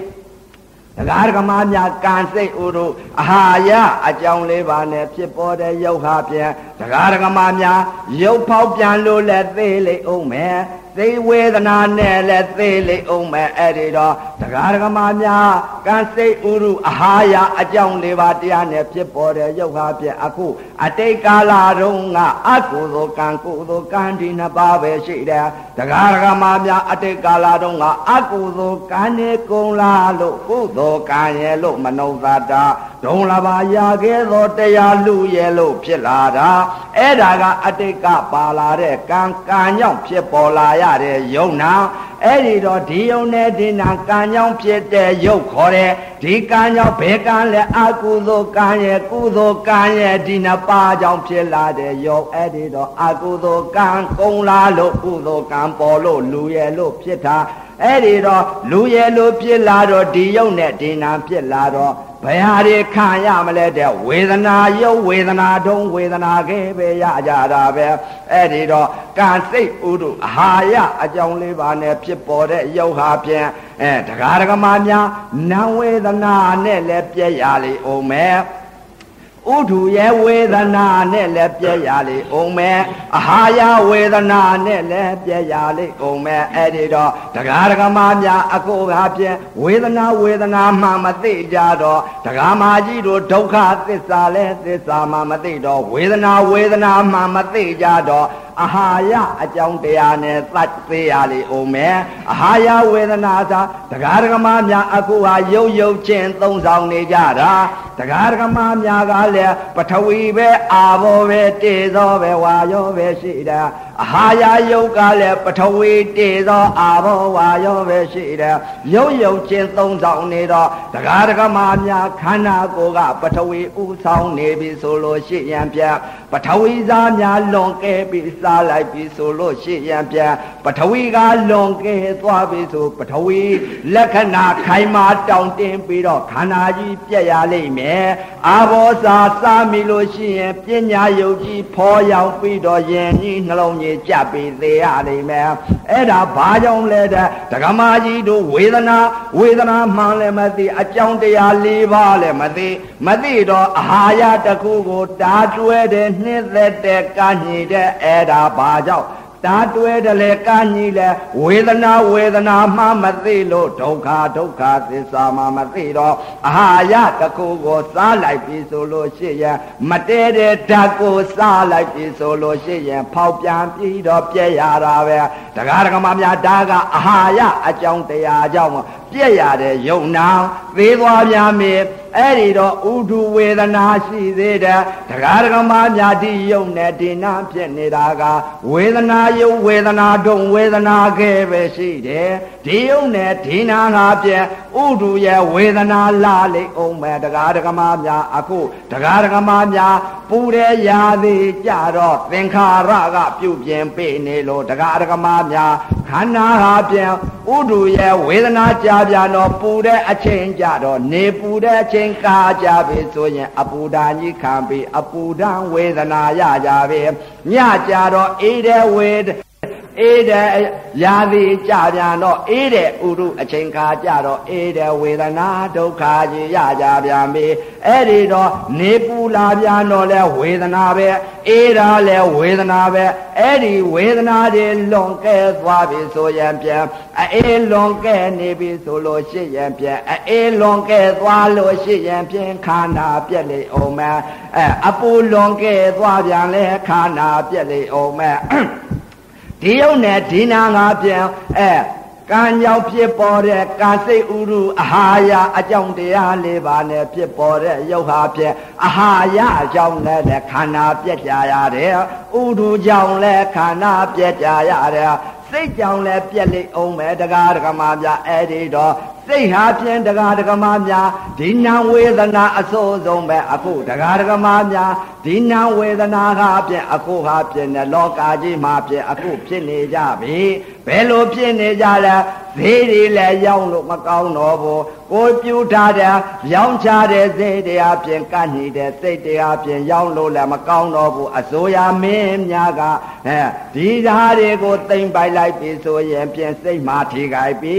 Speaker 1: ရားဓမ္မများကံစိတ်ဥရုအာဟာရအကြောင်းလေးပါနဲ့ဖြစ်ပေါ်တဲ့ယုတ်ဟာပြန်တရားဓမ္မများရုပ်ဖောက်ပြန်လို့လည်းသိလိမ့်အောင်မယ် သိဝေဒနာနဲ့လည်းသိလိမ့်အောင်မယ်အဲ့ဒီတော့တရားဓမ္မများကံစိတ်ဥရုအာဟာရအကြောင်းလေးပါတရားနဲ့ဖြစ်ပေါ်တဲ့ယုတ်ဟာပြန်အခုအတိတ်ကာလတုန်းကအကုသိုလ်ကံကုသိုလ်ကံဒီနှစ်ပါးပဲရှိတယ်တရားဓမ္မများအတိတ်ကာလတုန်းကအကုသိုလ်ကံနေကုန်လာလို့ကုသိုလ်ကံရဲ့လို့မနှုတ်သာတာဒုံလာပါရခဲ့သောတရားလူရဲ့လို့ဖြစ်လာတာအဲ့ဒါကအတိတ်ကပါလာတဲ့ကံကံကြောင့်ဖြစ်ပေါ်လာရတဲ့ယုံနာအဲ့ဒီတော့ဒီယုံနဲ့ဒီနာကံကြောင့်ဖြစ်တဲ့ယုတ်ခေါ်တယ်ဒီကံကြောင့်ဘယ်ကံလဲအကုသိုလ်ကံရဲ့ကုသိုလ်ကံရဲ့ဒီနှစ်ပါးကြောင့်ဖြစ်လာတဲ့ယုတ်အဲ့ဒီတော့အကုသိုလ်ကံကုန်လာလို့ကုသိုလ်ကံပေါ်လို့လူရဲ့လို့ဖြစ်တာအဲ့ဒီတော့လူရဲ့လို့ဖြစ်လာတော့ဒီယုတ်နဲ့ဒီနာဖြစ်လာတော့ ဘယ်ဟာတွေခံရမလဲတဲ့ဝေဒနာယုတ်ဝေဒနာတုံးဝေဒနာခဲပဲရကြတာပဲအဲ့ဒီတော့ကံစိတ်ဥဒုအာဟာရအကြောင်းလေးပါနဲ့ဖြစ်ပေါ်တဲ့ယုတ်ဟာဖြင့်အဲတရားဓမ္မများနာဝေဒနာနဲ့လည်းပြည့်ရလေအောင်မယ် ဥဒုရဲ့ဝေဒနာနဲ့လည်းပြည့်ရလေအောင်မယ်အာဟာရဝေဒနာနဲ့လည်းပြည့်ရလေအောင်မယ်အဲ့ဒီတော့တရားဓမ္မများအကိုကဖြင့်ဝေဒနာဝေဒနာမှမသိကြတော့တရားမာကြီးတို့ဒုက္ခသစ္စာလဲသစ္စာမှမသိတော့ဝေဒနာဝေဒနာမှမသိကြတော့အာဟာရအကြောင်းတရားနဲ့သတ်သေးရလေအောင်မယ်အာဟာရဝေဒနာသာတရားဓမ္မများအခုဟာရုပ်ရုပ်ချင်းသုံးဆောင်နေကြတာတရားဓမ္မများကလည်းပထဝီပဲအာဘောပဲတေသောပဲဝါယောပဲရှိတာအာဟာရယုတ်ကလည်းပထဝီတေသောအာဘောဝါယောပဲရှိတယ်ရုပ်ရုပ်ချင်းသုံးဆောင်နေတော့တရားဓမ္မများခန္ဓာကိုယ်ကပထဝီဥဆောင်နေပြီဆိုလို့ရှိရင်ပြပထဝီသားများလွန်ကဲပြီးစားလိုက်ပြီဆိုလို့ရှိရင်ပြပထဝီကလွန်ကဲသွားပြီဆိုပထဝီလက္ခဏာခိုင်မာတောင့်တင်းပြီးတော့ခန္ဓာကြီးပြက်ရလိမ့်မယ်အာဘောစာစားမိလို့ရှိရင်ပညာယုတ်ကြီးဖော်ရောက်ပြီးတော့ယင်ကြီးနှလုံးကြီးကြပ်ပြီးသေးရလိမ့်မယ်အဲ့ဒါဘာကြောင့်လဲတဲ့ဒကမာကြီးတို့ဝေဒနာဝေဒနာမှန်လည်းမသိအကြောင်းတရား၄ပါးလည်းမသိမသိတော့အာဟာရတစ်ခုကိုတားတွဲတဲ့နှစ်သက်တဲ့ကညိတဲ့အဲ့ဒါဘာကြောင့် တာတွဲတယ်လေကညီလေဝေဒနာဝေဒနာမှမသိလို့ဒုက္ခဒုက္ခသစ္စာမှမသိတော့အာဟာရတခုကိုစားလိုက်ပြီဆိုလို့ရှိရင်မတဲတဲ့ဓာတ်ကိုစားလိုက်ပြီဆိုလို့ရှိရင်ဖောက်ပြန်ပြီးတော့ပြည့်ရတာပဲတရားဓမ္မများဒါကအာဟာရအကြောင်းတရားကြောင့် ပြည့်ရတဲ့ယုံနာသေးသွားပြန်ပြီအဲ့ဒီတော့ဥဒုဝေဒနာရှိသေးတယ်တရားဓမ္မများဒီယုံနဲ့ဒီနာဖြစ်နေတာကဝေဒနာယုံဝေဒနာဒုံဝေဒနာခဲ့ပဲရှိတယ်ဒီယုံနဲ့ဒီနာနာပြဥဒုရဲ့ဝေဒနာလာလိမ့်အောင်မဲ့တရားဓမ္မများအခုတရားဓမ္မများပူတဲ့ရာသေးကြတော့သင်္ခါရကပြုတ်ပြင်ပေးနေလို့တရားဓမ္မများခန္ဓာဟာပြန်ဥဒုရဲ့ဝေဒနာကြပြန်တော့ပူတဲ့အချိန်ကြတော့နေပူတဲ့အချိန်ကာကြပြီဆိုရင် အပူဓာကြီးခံပြီးအပူဓာဝေဒနာရကြပြီညကြတော့အေးတဲ့ဝေဒ အေးတဲ့ရာသီကြပြန်တော့အေးတဲ့ဥရုအချိန်ခါကြတော့အေးတဲ့ဝေဒနာဒုက္ခကြီးရကြပြန်ပြီအဲ့ဒီတော့နေပူလာပြန်တော့လဲဝေဒနာပဲအေးတာလဲဝေဒနာပဲအဲ့ဒီဝေဒနာတွေလွန်ကဲသွားပြီဆိုရင်ပြန်အေးလွန်ကဲနေပြီဆိုလို့ရှိရင်ပြန်အေးလွန်ကဲသွားလို့ရှိရင်ပြန်ခန္ဓာပြက်လေအောင်မယ်အဲအပူလွန်ကဲသွားပြန်လဲခန္ဓာပြက်လေအောင်မယ် ဒီယုံနဲ့ဒီနာငါပြန်အဲကံကြောင့်ဖြစ်ပေါ်တဲ့ကာစိတ်ဥရုအာဟာရအကြောင်းတရားလေးပါးနဲ့ဖြစ်ပေါ်တဲ့ရုပ်ဟာဖြစ်အာဟာရအကြောင်းနဲ့ခန္ဓာပြက်ကြရတယ်ဥဒုကြောင့်လည်းခန္ဓာပြက်ကြရတယ်စိတ်ကြောင့်လည်းပြက်လိမ့်အောင်မယ်တရားဓမ္မများအဲ့ဒီတော့ စိတ်ဟာဖြင့်တရားဓမ္မများဒီနာဝေဒနာအစိုးဆုံးပဲအခုတရားဓမ္မများဒီနာဝေဒနာဟာဖြင့်အခုဟာဖြင့်လောကကြီးမှာဖြင့်အခုဖြစ်နေကြပြီ ဘယ်လိုဖြစ်နေကြလဲဈေးတွေလည်းရောင်းလို့မကောင်းတော့ဘူးကိုပြူထားတဲ့ရောင်းချတဲ့ဈေးတရားဖြင့်ကန့်နေတဲ့စိတ်တရားဖြင့်ရောင်းလို့လည်းမကောင်းတော့ဘူးအစိုးရမင်းများကအဲဒီဓာတ်တွေကိုသိမ့်ပိုက်လိုက်ပြီဆိုရင်ဖြင့်စိတ်မှာထိခိုက်ပြီ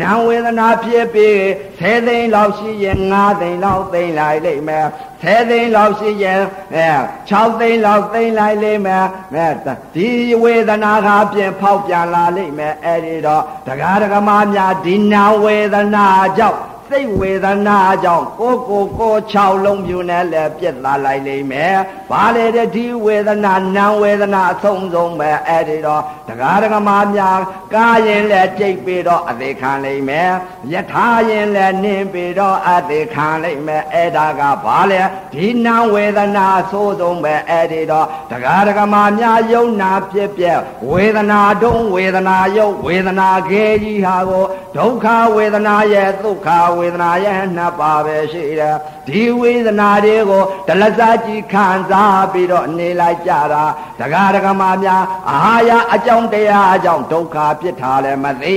Speaker 1: နာဝေဒနာဖြစ်ပြီး10သိန်းလောက်ရှိရင်9သိန်းလောက်သိမ့်လိုက်လိမ့်မယ် 10သိန်းလောက်ရှိရင်အဲ6သိန်းလောက်သိမ့်လိုက်လိမ့်မယ်အဲဒီဝေဒနာကပြင်ဖောက်ပြန်လာလိမ့်မယ်အဲ့ဒီတော့တရားဓမ္မများဒီနာဝေဒနာကြောင့် စိတ်ဝေဒနာကြောင့်ကိုကိုကို6လုံးပြူနဲ့လည်းပြက်လာလိုက်လိမ့်မယ်။ဘာလေတဲ့ဒီဝေဒနာနာဝေဒနာအဆုံးဆုံးပဲအဲ့ဒီတော့တရားဓမ္မများကာရင်လည်းကြိတ်ပြီးတော့အသေးခံလိမ့်မယ်။ယထာရင်လည်းနင်းပြီးတော့အသေးခံလိမ့်မယ်။အဲ့ဒါကဘာလဲဒီနာဝေဒနာအဆိုးဆုံးပဲအဲ့ဒီတော့တရားဓမ္မများယုံနာဖြစ်ပြက်ဝေဒနာတုံးဝေဒနာယုတ်ဝေဒနာခဲကြီးဟာကိုဒုက္ခဝေဒနာရဲ့ဒုက္ခဝေဒနာရဲ့နှစ်ပါးပဲရှိတယ်ဒီဝေဒနာတွေကိုဒလစကြီးခံစားပြီးတော့နေလိုက်ကြတာတရားဓမ္မများအာဟာရအကြောင်းတရားအကြောင်းဒုက္ခဖြစ်တာလည်းမသိ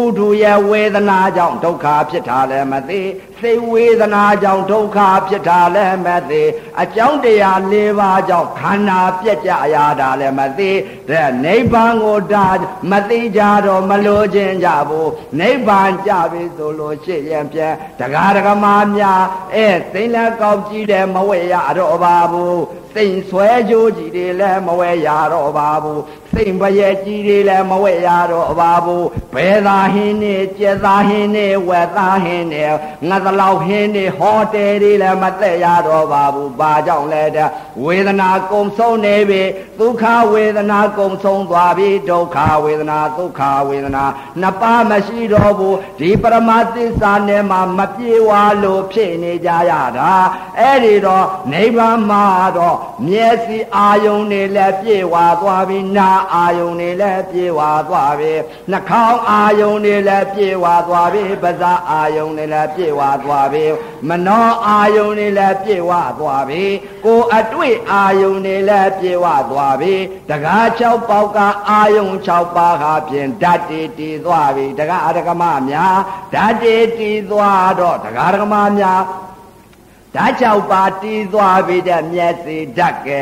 Speaker 1: ဥဒုရဲ့ဝေဒနာကြောင့်ဒုက္ခဖြစ်တာလည်းမသိစိတ်ဝေဒနာကြောင့်ဒုက္ခဖြစ်တာလည်းမသိအကြောင်းတရား၄ပါးကြောင့်ခန္ဓာပြက်ကြရတာလည်းမသိတဲ့နိဗ္ဗာန်ကိုဒါမသိကြတော့မလို့ခြင်းကြဘူးနိဗ္ဗာန်ကြပြီဆိုလို့ရှိရင်ပြန်တရားဓမ္မများအဲသိလက်ကောက်ကြည့်တယ်မဝဲရတော့ပါဘူးစိန်ဆွဲကြိုးကြီးတွေလည်းမဝဲရတော့ပါဘူးစိန်ပရဲ့ကြီးတွေလည်းမဝဲရတော့ပါဘူးဘယ်သာဟင်းနေကြက်သာဟင်းနေဝက်သာဟင်းနေငါသလောက်ဟင်းနေဟောတယ်တွေလည်းမသက်ရတော့ပါဘူးဘာကြောင့်လဲတဲ့ဝေဒနာကုံဆုံးနေပြီဒုက္ခဝေဒနာကုံဆုံးသွားပြီဒုက္ခဝေဒနာဒုက္ခဝေဒနာနှစ်ပါးမရှိတော့ဘူးဒီပရမသစ္စာနဲ့မှမပြေဝါလို့ဖြစ်နေကြရတာအဲ့ဒီတော့နိဗ္ဗာန်မှာတော့မျက်စိအာယုန်တွေလည်းပြေဝါသွားပြီနာအာယုန်တွေလည်းပြေဝါသွားပြီနှာခေါင်းအာယုန်တွေလည်းပြေဝါသွားပြီပါးစပ်အာယုန်တွေလည်းပြေဝါသွားပြီမနောအာယုန်တွေလည်းပြေဝါသွားပြီကိုအတွေ့အာယုန်တွေလည်းပြေဝါသွားပြီတကား6ပေါက်ကအာယုန်6ပါးဟာဖြင့်ဓာတ်တီတီသွားပြီတကားအရကမများဓာတ်တီတီသွားတော့တကားရကမများ ဓာတ်၆ပါးတီးသွားပြီတဲ့မျက်စိဓာတ်ကဲ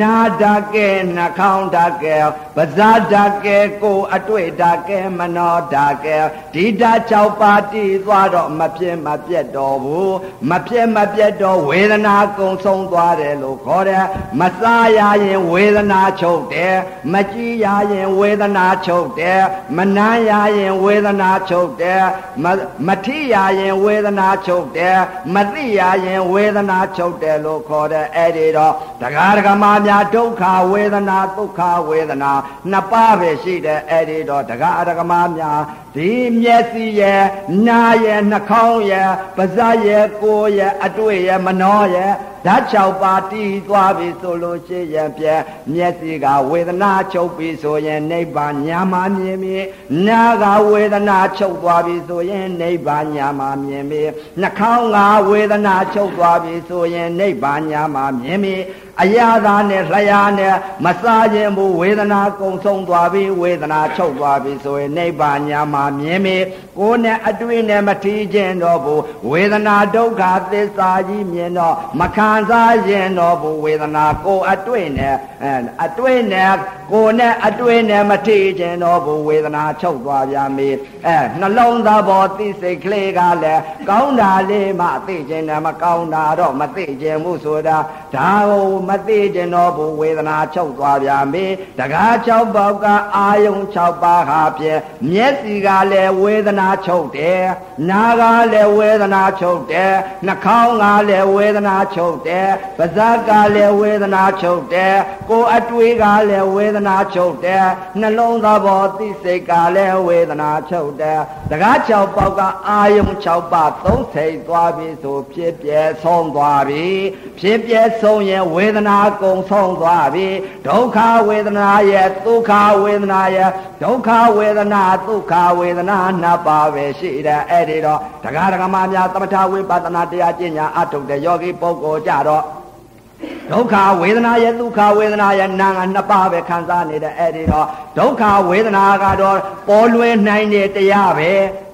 Speaker 1: နာဓာတ်ကဲနှာခေါင်းဓာတ်ကဲပါးစပ်ဓာတ်ကဲကိုယ်အတွေ့ဓာတ်ကဲမနောဓာတ်ကဲဒီဓာတ်၆ပါးတီးသွားတော့မပြည့်မပြတ်တော့ဘူးမပြည့်မပြတ်တော့ဝေဒနာကုံဆုံးသွားတယ်လို့ခေါ်တယ်မစားရရင်ဝေဒနာချုပ်တယ်မကြည့်ရရင်ဝေဒနာချုပ်တယ်မနားရရင်ဝေဒနာချုပ်တယ်မထိရရင်ဝေဒနာချုပ်တယ်မသိရရင်ဝေဒနာချုပ်တယ်လို့ခေါ်တဲ့အဲ့ဒီတော့တရားဓမ္မများဒုက္ခဝေဒနာဒုက္ခဝေဒနာနှစ်ပါးပဲရှိတယ်အဲ့ဒီတော့တရားဓမ္မများ ဒီမျက်စိရဲ့နားရဲ့နှာခေါင်းရဲ့ပါးစပ်ရဲ့ကိုယ်ရဲ့အတွေ့ရဲ့မနှောရဲ့ဓာတ်၆ပါးတီးသွားပြီဆိုလို့ရှိရင်ပြက်မျက်စိကဝေဒနာချုပ်ပြီဆိုရင်နိဗ္ဗာန်ညာမှာမြင်ပြီနားကဝေဒနာချုပ်သွားပြီဆိုရင်နိဗ္ဗာန်ညာမှာမြင်ပြီနှာခေါင်းကဝေဒနာချုပ်သွားပြီဆိုရင်နိဗ္ဗာန်ညာမှာမြင်ပြီအရာသာနဲ့လျာနဲ့မစားခြင်းဘူးဝေဒနာကုံဆုံးသွားပြီဝေဒနာချုပ်သွားပြီဆိုရင်နိဗ္ဗာန်ညာမှာမြင်ပြီကိုယ်နဲ့အတွေ့နဲ့မထီးခြင်းတော့ဘူးဝေဒနာဒုက္ခသစ္စာကြီးမြင်တော့မခံစားခြင်းတော့ဘူးဝေဒနာကိုယ်အတွေ့နဲ့အတွေ့နဲ့ကိုယ်နဲ့အတွေ့နဲ့မထီးခြင်းတော့ဘူးဝေဒနာချုပ်သွားပြန်ပြီအဲနှလုံးသားပေါ်သိစိတ်ကလေးကလည်းကောင်းတာလေးမှသိခြင်းနဲ့မကောင်းတာတော့မသိခြင်းဘူးဆိုတာဒါကိုမသိခြင်းတော့ဘူးဝေဒနာချုပ်သွားပြန်ပြီတကား6ပေါက်ကအာယုံ6ပါးဟာဖြင့်မျက်စိကလည်းဝေဒနာချုပ်တယ်နားကလည်းဝေဒနာချုပ်တယ်နှာခေါင်းကလည်းဝေဒနာချုပ်တယ်ပါးစပ်ကလည်းဝေဒနာချုပ်တယ်ကိုယ်အတွေးကလည်းဝေဒနာချုပ်တယ်နှလုံးသားပေါ်သိစိတ်ကလည်းဝေဒနာချုပ်တယ်တကား6ပေါက်ကအာယုံ6ပါးသုံးထိပ်သွားပြီဆိုဖြစ်ပြဲဆုံးသွားပြီဖြစ်ပြဲဆုံးရင်ဝေဒနာကုံဆုံးသွားပြီဒုက္ခဝေဒနာရဲ့ဒုက္ခဝေဒနာရဲ့ဒုက္ခဝေဒနာဒုက္ခဝေဒနာနှစ်ပါးပဲရှိတယ်အဲ့ဒီတော့ဒကာဒကမများသမထဝိပဿနာတရားကျင့်ညာအထုတ်တဲ့ယောဂီပုဂ္ဂိုလ်ကြတော့ဒုက္ခဝေဒနာရဲ့ဒုက္ခဝေဒနာရဲ့နာငါနှစ်ပါးပဲခံစားနေတဲ့အဲ့ဒီတော့ဒုက္ခဝေဒနာကတော့ပေါ်လွင်နိုင်တဲ့တရားပဲ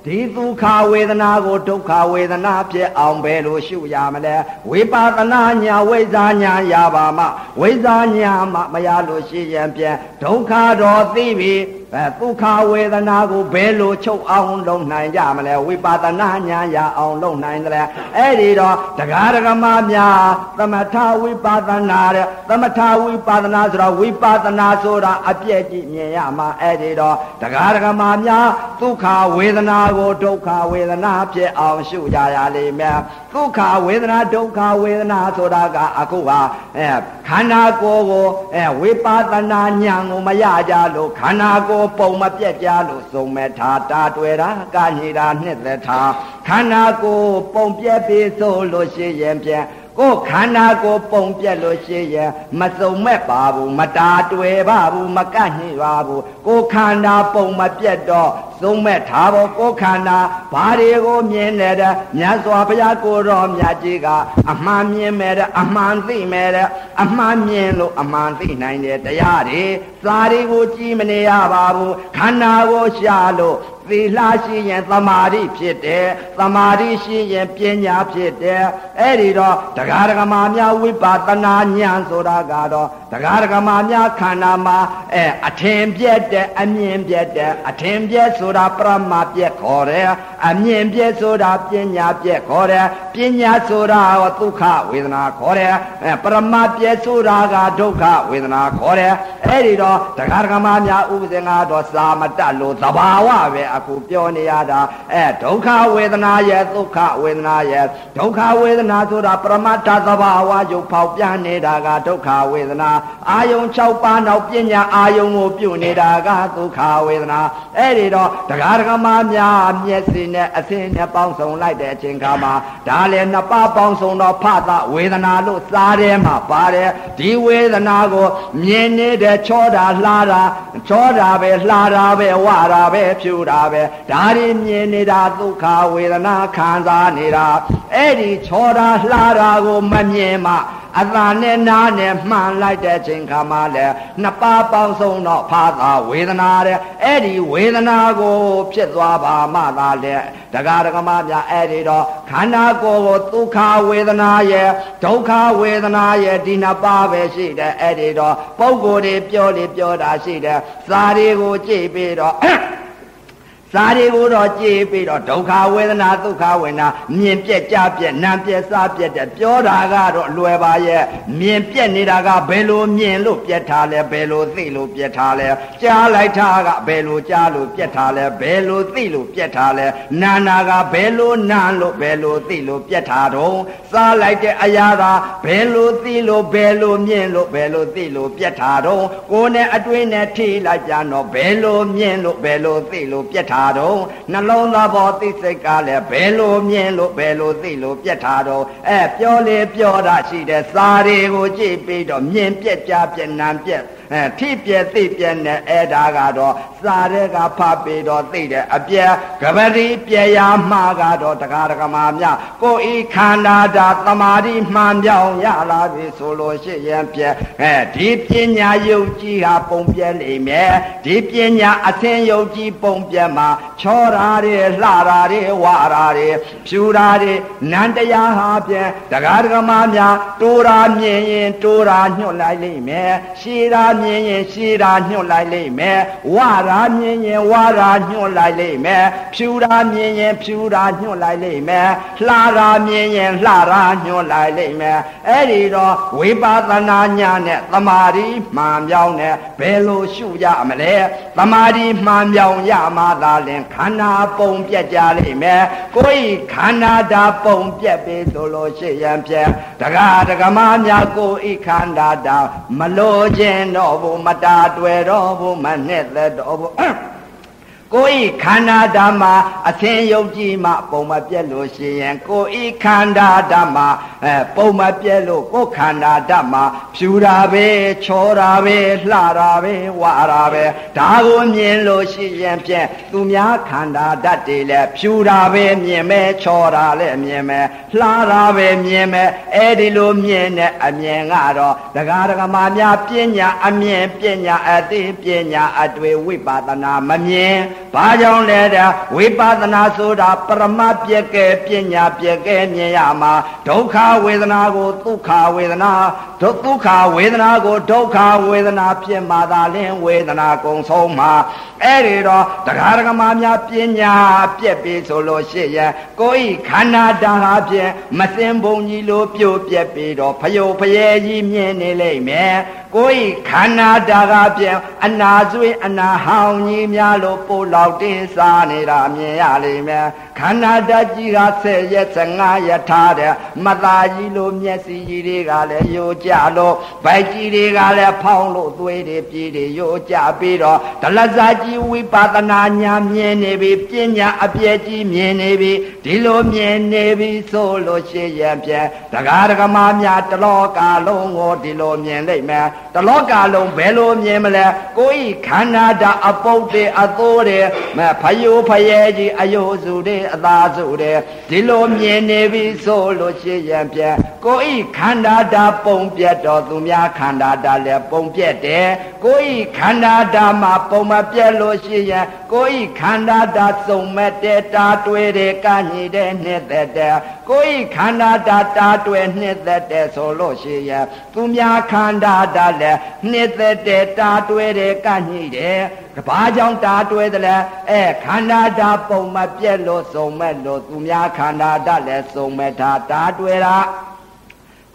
Speaker 1: ဒီဒုက္ခဝေဒနာကိုဒုက္ခဝေဒနာဖြစ်အောင်ပဲလို့ရှုရမလဲဝိပါဒနာညာဝိဇာညာရပါမှဝိဇာညာမှမရလို့ရှိရင်ပြန်ဒုက္ခတော့သိပြီ အဲဒုက္ခဝေဒနာကိုဘယ်လိုချုပ်အောင်လုပ်နိုင်ကြမလဲဝိပါဒနာညာရအောင်လုပ်နိုင်တယ်အဲ့ဒီတော့တရားဓမ္မများသမထဝိပါဒနာတဲ့သမထဝိပါဒနာဆိုတော့ဝိပါဒနာဆိုတာအပြည့်ကြည့်မြင်ရမှာအဲ့ဒီတော့တရားဓမ္မများဒုက္ခဝေဒနာကိုဒုက္ခဝေဒနာဖြစ်အောင်ရှုကြရလိမ့်မယ်ဒုက္ခဝေဒနာဒုက္ခဝေဒနာဆိုတာကအခုဟာအဲခန္ဓာကိုယ်ကိုအဲဝိပါဒနာဉာဏ်ကိုမရကြလို့ခန္ဓာကိုယ်ပုံမပြက်ကြလို့စုံမဲ့ထားတာတွေ့တာကညိတာနှစ်သက်ထားခန္ဓာကိုယ်ပုံပြက်ပြီးဆိုလို့ရှိရင်ပြန် ကိုခန္ဓာကိုပုံပြက်လို့ရှိရင်မစုံမဲ့ပါဘူးမတာတွေ့ပါဘူးမကန့်ညှိပါဘူးကိုခန္ဓာပုံမပြက်တော့သုံးမဲ့ထားဖို့ကိုခန္ဓာဘာတွေကိုမြင်နေတဲ့မြတ်စွာဘုရားကိုတော်မြတ်ကြီးကအမှန်မြင်မဲ့တဲ့အမှန်သိမဲ့တဲ့အမှန်မြင်လို့အမှန်သိနိုင်တဲ့တရားတွေစာတွေကိုကြည်မနေရပါဘူးခန္ဓာကိုရှာလို့ သီလရှိရင်သမာဓိဖြစ်တယ်သမာဓိရှိရင်ပညာဖြစ်တယ်အဲ့ဒီတော့တရားဓမ္မများဝိပဿနာဉာဏ်ဆိုတာကတော့တရားဓမ္မများခန္ဓာမှာအဲအထင်ပြက်တဲ့အမြင်ပြက်တဲ့အထင်ပြက်ဆိုတာပရမပြက်ခေါ်တယ်အမြင်ပြက်ဆိုတာပညာပြက်ခေါ်တယ်ပညာဆိုတာဟောဒုက္ခဝေဒနာခေါ်တယ်အဲပရမပြက်ဆိုတာကဒုက္ခဝေဒနာခေါ်တယ်အဲ့ဒီတော့တရားဓမ္မများဥပဇင်ကတော့စာမတတ်လို့သဘာဝပဲအခုပြောနေရတာအဲဒုက္ခဝေဒနာရဲ့ဒုက္ခဝေဒနာရဲ့ဒုက္ခဝေဒနာဆိုတာပရမတ္ထသဘာဝရုပ်ဖောက်ပြန်နေတာကဒုက္ခဝေဒနာအာယုံ6ပါးနောက်ပညာအာယုံကိုပြုနေတာကဒုက္ခဝေဒနာအဲ့ဒီတော့တရားဓမ္မများမျက်စိနဲ့အစင်းနဲ့ပေါင်းစုံလိုက်တဲ့အချိန်ခါမှာဒါလည်းနှစ်ပါးပေါင်းစုံတော့ဖသဝေဒနာလို့စားတယ်မှာပါတယ်ဒီဝေဒနာကိုမြင်နေတဲ့ချောတာလှာတာချောတာပဲလှာတာပဲဝတာပဲဖြူတာပဲဒါတွေမြင်နေတာဒုက္ခဝေဒနာခံစားနေတာအဲ့ဒီချောတာလှာတာကိုမမြင်မှအသာနဲ့နားနဲ့မှန်လိုက်တဲ့ချိန်ခါမှလည်းနှစ်ပါးပေါင်းစုံတော့ဖာသာဝေဒနာတဲ့အဲ့ဒီဝေဒနာကို ဖြစ်သွားပါမှသာလေတက္ကရာကမများအဲ့ဒီတော့ခန္ဓာကိုယ်ကိုဒုက္ခဝေဒနာရဲ့ဒုက္ခဝေဒနာရဲ့ဒီနှစ်ပါးပဲရှိတယ်အဲ့ဒီတော့ပုံကိုယ်တွေပြောလေပြောတာရှိတယ်စာတွေကိုကြည့်ပြီးတော့ စာတွေကိုတော့ကြည်ပြီးတော့ဒုက္ခဝေဒနာဒုက္ခဝေဒနာမြင်ပြက်ကြပြက်နာပြက်စားပြက်တဲ့ပြောတာကတော့လွယ်ပါရဲ့မြင်ပြက်နေတာကဘယ်လိုမြင်လို့ပြက်ထားလဲဘယ်လိုသိလို့ပြက်ထားလဲကြားလိုက်တာကဘယ်လိုကြားလို့ပြက်ထားလဲဘယ်လိုသိလို့ပြက်ထားလဲနာနာကဘယ်လိုနာလို့ဘယ်လိုသိလို့ပြက်ထားတော့စားလိုက်တဲ့အရာကဘယ်လိုသိလို့ဘယ်လိုမြင်လို့ဘယ်လိုသိလို့ပြက်ထားတော့ကိုယ်နဲ့အတွင်းနဲ့ထိလိုက်ကြတော့ဘယ်လိုမြင်လို့ဘယ်လိုသိလို့ပြက်ထားထားတော့နှလုံးသားပေါ်သိစိတ်ကလည်းဘယ်လိုမြင်လို့ဘယ်လိုသိလို့ပြက်ထားတော့အဲပြောလေပြောတာရှိတယ်စာတွေကိုကြည့်ပြီးတော့မြင်ပြက်ကြပြက်နံပြက် အဲထိပြဲသိပြဲနဲ့အဲ့ဒါကတော့စာတဲ့ကဖတ်ပြီးတော့သိတယ်အပြဲကပတိပြဲရမှာကတော့တရားဓမ္မများကိုဤခန္ဓာတာတမာတိမှန်ပြောင်းရလာပြီဆိုလို့ရှိရင်ပြဲအဲဒီပညာယုတ်ကြီးဟာပုံပြဲလိမ့်မယ်ဒီပညာအသင်ယုတ်ကြီးပုံပြဲမှာချောတာတွေလှတာတွေဝါတာတွေဖြူတာတွေနန္တရားဟာပြဲတရားဓမ္မများတိုးတာမြင်ရင်တိုးတာညွှတ်လိုက်လိမ့်မယ်ရှည်တာမြင်ရင်ရှည်တာညွှတ်လိုက်လိမ့်မယ်ဝါတာမြင်ရင်ဝါတာညွှတ်လိုက်လိမ့်မယ်ဖြူတာမြင်ရင်ဖြူတာညွှတ်လိုက်လိမ့်မယ်လှတာမြင်ရင်လှတာညွှတ်လိုက်လိမ့်မယ်အဲ့ဒီတော့ဝိပဿနာညာနဲ့သမာဓိမှန်ပြောင်းနဲ့ဘယ်လိုရှုရမလဲသမာဓိမှန်ပြောင်းရမှသာလင်ခန္ဓာပုံပြက်ကြလိမ့်မယ်ကိုယ်ခန္ဓာတာပုံပြက်ပြီဆိုလို့ရှိရင်ဖြင့်တက္ကဒကမများကိုဤခန္ဓာတာမလိုခြင်းတော့ဘူးမတာတွေ့တော့ဘူးမနဲ့သက်တော့ဘူး ကိုဤခန္ဓာဓမ္မအသင်ယုတ်ကြည်မှပုံမပြက်လို့ရှိရင်ကိုဤခန္ဓာဓမ္မအဲပုံမပြက်လို့ကိုခန္ဓာဓမ္မဖြူတာပဲချောတာပဲလှတာပဲဝါတာပဲဒါကိုမြင်လို့ရှိရင်ဖြင့်သူများခန္ဓာဓာတ်တွေလည်းဖြူတာပဲမြင်မယ်ချောတာလည်းမြင်မယ်လှတာပဲမြင်မယ်အဲ့ဒီလိုမြင်တဲ့အမြင်ကတော့ဒကာဒကမာများပညာအမြင်ပညာအသိပညာအတွေ့ဝိပဿနာမမြင်ဘာကြောင့်လဲတဲ့ဝိပဿနာဆိုတာပရမပြက်ကဲပညာပြက်ကဲမြင်ရမှာဒုက္ခဝေဒနာကိုဒုက္ခဝေဒနာဒုက္ခဝေဒနာကိုဒုက္ခဝေဒနာဖြစ်မှသာလင်းဝေဒနာကုံဆုံးမှာ အဲ့ဒီတော့တရားဓမ္မများပညာပြက်ပြီဆိုလို့ရှိရင်ကိုယ်ဤခန္ဓာတဟာဖြင့်မစင်ဘုံကြီးလိုပြိုပြက်ပြီးတော့ဖယုတ်ဖယဲကြီးမြင်နေလိမ့်မယ်ကိုယ်ဤခန္ဓာတဟာဖြင့်အနာဆွေးအနာဟောင်းကြီးများလိုပို့လောက်တင်းစားနေတာမြင်ရလိမ့်မယ် ခန္ဓာတကြီးက10ရက်15ရက်ထားတဲ့မသားကြီးလိုမျက်စိကြီးတွေကလည်းယိုကြလို့ဗိုက်ကြီးတွေကလည်းဖောင်းလို့သွေးတွေပြေးတွေယိုကြပြီးတော့ဒလဇာကြီးဝိပဿနာညာမြင်နေပြီပညာအပြည့်ကြီးမြင်နေပြီဒီလိုမြင်နေပြီဆိုလို့ရှိရင်ဖြင့်ဒကာဒကမများတလောကလုံးကိုဒီလိုမြင်လိမ့်မယ်တလောကလုံးဘယ်လိုမြင်မလဲကိုယ်ဤခန္ဓာဓာအပုတ်တွေအသိုးတွေမဖယိုးဖယဲကြီးအယိုးစုတွေအသာစုတွေဒီလိုမြင်နေပြီဆိုလို့ရှိရင်ဖြင့်ကိုယ်ဤခန္ဓာဓာပုံပြတ်တော်သူများခန္ဓာဓာလည်းပုံပြတ်တယ်ကိုယ်ဤခန္ဓာဓာမှာပုံမပြတ်လို့ရှိရင်ကိုယ်ဤခန္ဓာဓာစုံမဲ့တဲ့တာတွေ့တဲ့ကညိတဲ့နှစ်သက်တဲ့ကိုယ်ဤခန္ဓာဓာတာတွေ့နှစ်သက်တဲ့ဆိုလို့ရှိရင်သူများခန္ဓာဓာလည်းနှစ်သက်တဲ့တာတွေ့တဲ့ကညိတဲ့ ဘာကြောင့်တာတွဲတယ်လဲအဲခန္ဓာဓာပုံမပြက်လို့စုံမဲ့လို့သူများခန္ဓာဓာလည်းစုံမဲ့တာတာတွဲတာ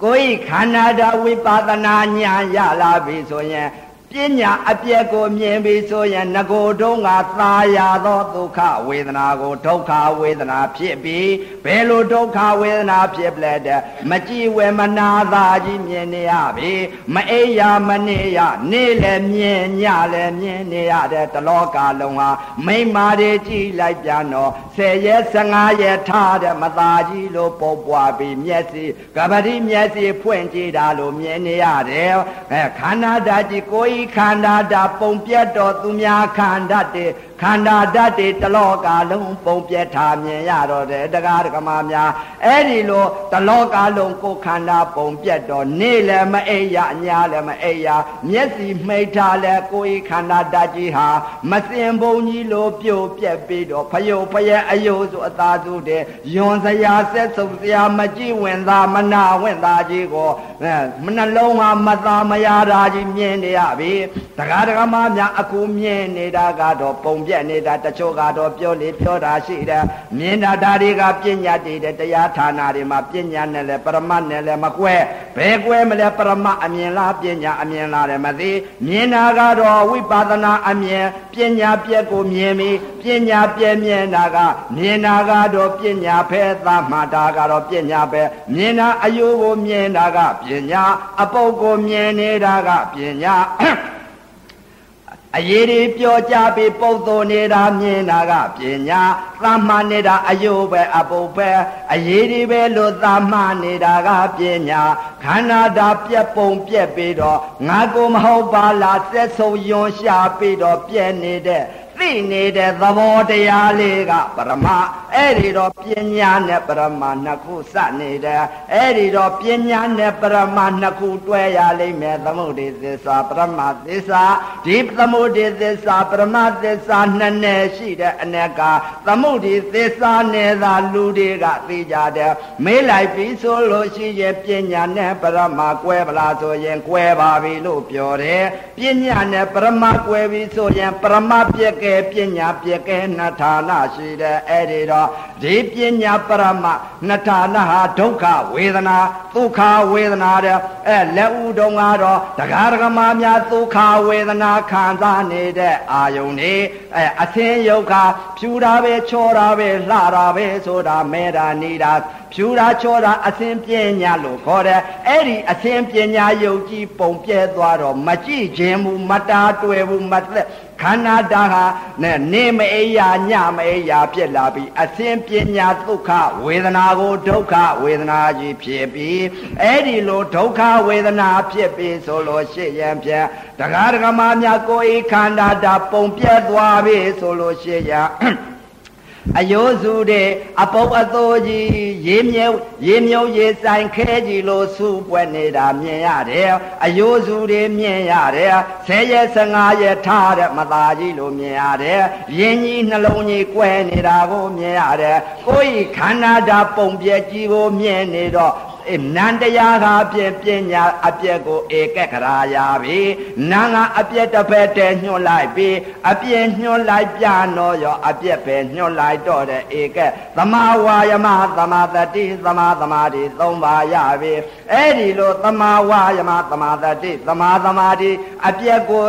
Speaker 1: ကိုယ်ခန္ဓာဓာဝိပဿနာဉာဏ်ရလာပြီဆိုရင် ပညာအပြည့်ကိုမြင်ပြီဆိုရင်ငကိုတုံးကသာယာသောဒုက္ခဝေဒနာကိုဒုက္ခဝေဒနာဖြစ်ပြီးဘယ်လိုဒုက္ခဝေဒနာဖြစ်ပလဲတဲ့မကြည်ဝေမနာသာကြီးမြင်နေရပြီမအိယာမနေရနေလည်းမြင်ညလည်းမြင်နေရတဲ့တလောကလုံးဟာမိမ္မာတွေကြည်လိုက်ပြန်တော့10ရက်15ရက်ထားတဲ့မသာကြီးလိုပုံပွားပြီးမျက်စိကပတိမျက်စိဖွင့်ကြည့်တာလို့မြင်နေရတယ်အဲခန္ဓာဓာတ်ကြီးကိုယ်ခန္ဓာဓာတ်ပုံပြတ်တော်သူများခန္ဓာတည်း ခန္ဓာဓာတ်တွေတလောကလုံးပုံပြက်ထားမြင်ရတော့တယ်တရားဓမ္မများအဲ့ဒီလိုတလောကလုံးကိုခန္ဓာပုံပြက်တော့နေလည်းမအိရအညာလည်းမအိရမျက်စိမှိတ်ထားလဲကိုယ်ခန္ဓာဓာတ်ကြီးဟာမစင်ဘုံကြီးလိုပြိုပြက်ပြီးတော့ဖယုတ်ဖယက်အယုဆိုအသာစုတဲ့ယွန်စရာဆက်စုပ်စရာမကြည့်ဝင်သာမနာဝင်သာကြီးကိုမနှလုံးဟာမသာမရတာကြီးမြင်နေရပြီတရားဓမ္မများအခုမြင်နေတာကတော့ပုံပြက်နေတာတချို့ကတော့ပြောလေပြောတာရှိတယ်မြင်တာဒါတွေကပညာတည်တဲ့တရားဌာနတွေမှာပညာနဲ့လဲပရမတ်နဲ့လဲမကွဲဘယ်ကွဲမလဲပရမတ်အမြင်လားပညာအမြင်လားတယ်မသိမြင်တာကတော့ဝိပဿနာအမြင်ပညာပြက်ကိုမြင်ပြီးပညာပြက်မြင်တာကမြင်တာကတော့ပညာဖဲသမှတာကတော့ပညာပဲမြင်တာအယိုးကိုမြင်တာကပညာအပုပ်ကိုမြင်နေတာကပညာ
Speaker 2: အရေးဒီပြောကြပြီးပုတ်သွနေတာမြင်တာကပညာသမ္မာနေတာအယုပဲအပုပ်ပဲအရေးဒီပဲလို့သမ္မာနေတာကပညာခန္ဓာတာပြက်ပုံပြက်ပြီးတော့ငါကိုမဟုတ်ပါလားသက်ဆုံးယွန်ရှာပြီးတော့ပြက်နေတဲ့ သိနေတဲ့သဘောတရားလေးကပရမအဲ့ဒီတော့ပညာနဲ့ပရမနှစ်ခုစနေတယ်အဲ့ဒီတော့ပညာနဲ့ပရမနှစ်ခုတွဲရလိမ့်မယ်သမုဒိသစ္စာပရမသစ္စာဒီသမုဒိသစ္စာပရမသစ္စာနှစ်နယ်ရှိတဲ့အ ਨੇ ကသမုဒိသစ္စာနဲ့သာလူတွေကသိကြတယ်မေးလိုက်ပြီဆိုလို့ရှိရင်ပညာနဲ့ပရမကွဲပလားဆိုရင်ကွဲပါပြီလို့ပြောတယ်ပညာနဲ့ပရမကွဲပြီဆိုရင်ပရမပြက်ကဲပညာပြက်ကဲနှစ်ဌာနရှိတယ်အဲ့ဒီတော့ဒီပညာပရမနှစ်ဌာနဟာဒုက္ခဝေဒနာဒုက္ခဝေဒနာတဲ့အဲလက်ဥတုံကတော့တရားဓမ္မများဒုက္ခဝေဒနာခံစားနေတဲ့အာယုန်နေအဲအသင်းယုတ်ခဖြူတာပဲချောတာပဲလှတာပဲဆိုတာမဲတာနေတာဖြူတာချောတာအသင်ပညာလို့ခေါ်တယ်အဲ့ဒီအသင်ပညာယုတ်ကြည်ပုံပြဲသွားတော့မကြည့်ခြင်းမူမတာတွေ့ဘူးမသက် ခန္ဓာတာဟာနဲ့နေမအိယာညမအိယာဖြစ်လာပြီးအသင်ပညာဒုက္ခဝေဒနာကိုဒုက္ခဝေဒနာကြီးဖြစ်ပြီးအဲ့ဒီလိုဒုက္ခဝေဒနာဖြစ်ပြီးဆိုလို့ရှိရင်ဖြင့်တရားဓမ္မများကိုယ်ဤခန္ဓာတာပုံပြဲသွားပြီဆိုလို့ရှိရင် အယိုးစုတဲ့အပုပ်အသိုးကြီးရေမြုပ်ရေမြုပ်ရေဆိုင်ခဲကြီးလို့စူပွက်နေတာမြင်ရတယ်အယိုးစုတွေမြင်ရတယ်ဆယ်ရက်15ရက်ထားတဲ့မသားကြီးလို့မြင်ရတယ်ရင်းကြီးနှလုံးကြီးကွဲနေတာကိုမြင်ရတယ်ကိုယ်ဤခန္ဓာဓာပုံပြက်ကြီးကိုမြင်နေတော့အဲ နန္တရားကပြည့်ပညာအပြက်ကိုဧကခရာယာပြီနန်းကအပြက်တစ်ဖက်တည်းညွှန်လိုက်ပြီအပြက်ညွှန်လိုက်ပြန်တော့ရောအပြက်ပဲညွှန်လိုက်တော့တဲ့ဧကသမာဝါယမသမာတတိသမာသမာဓိသုံးပါရပြီအဲ့ဒီလိုသမာဝါယမသမာတတိသမာသမာဓိအပြက်ကို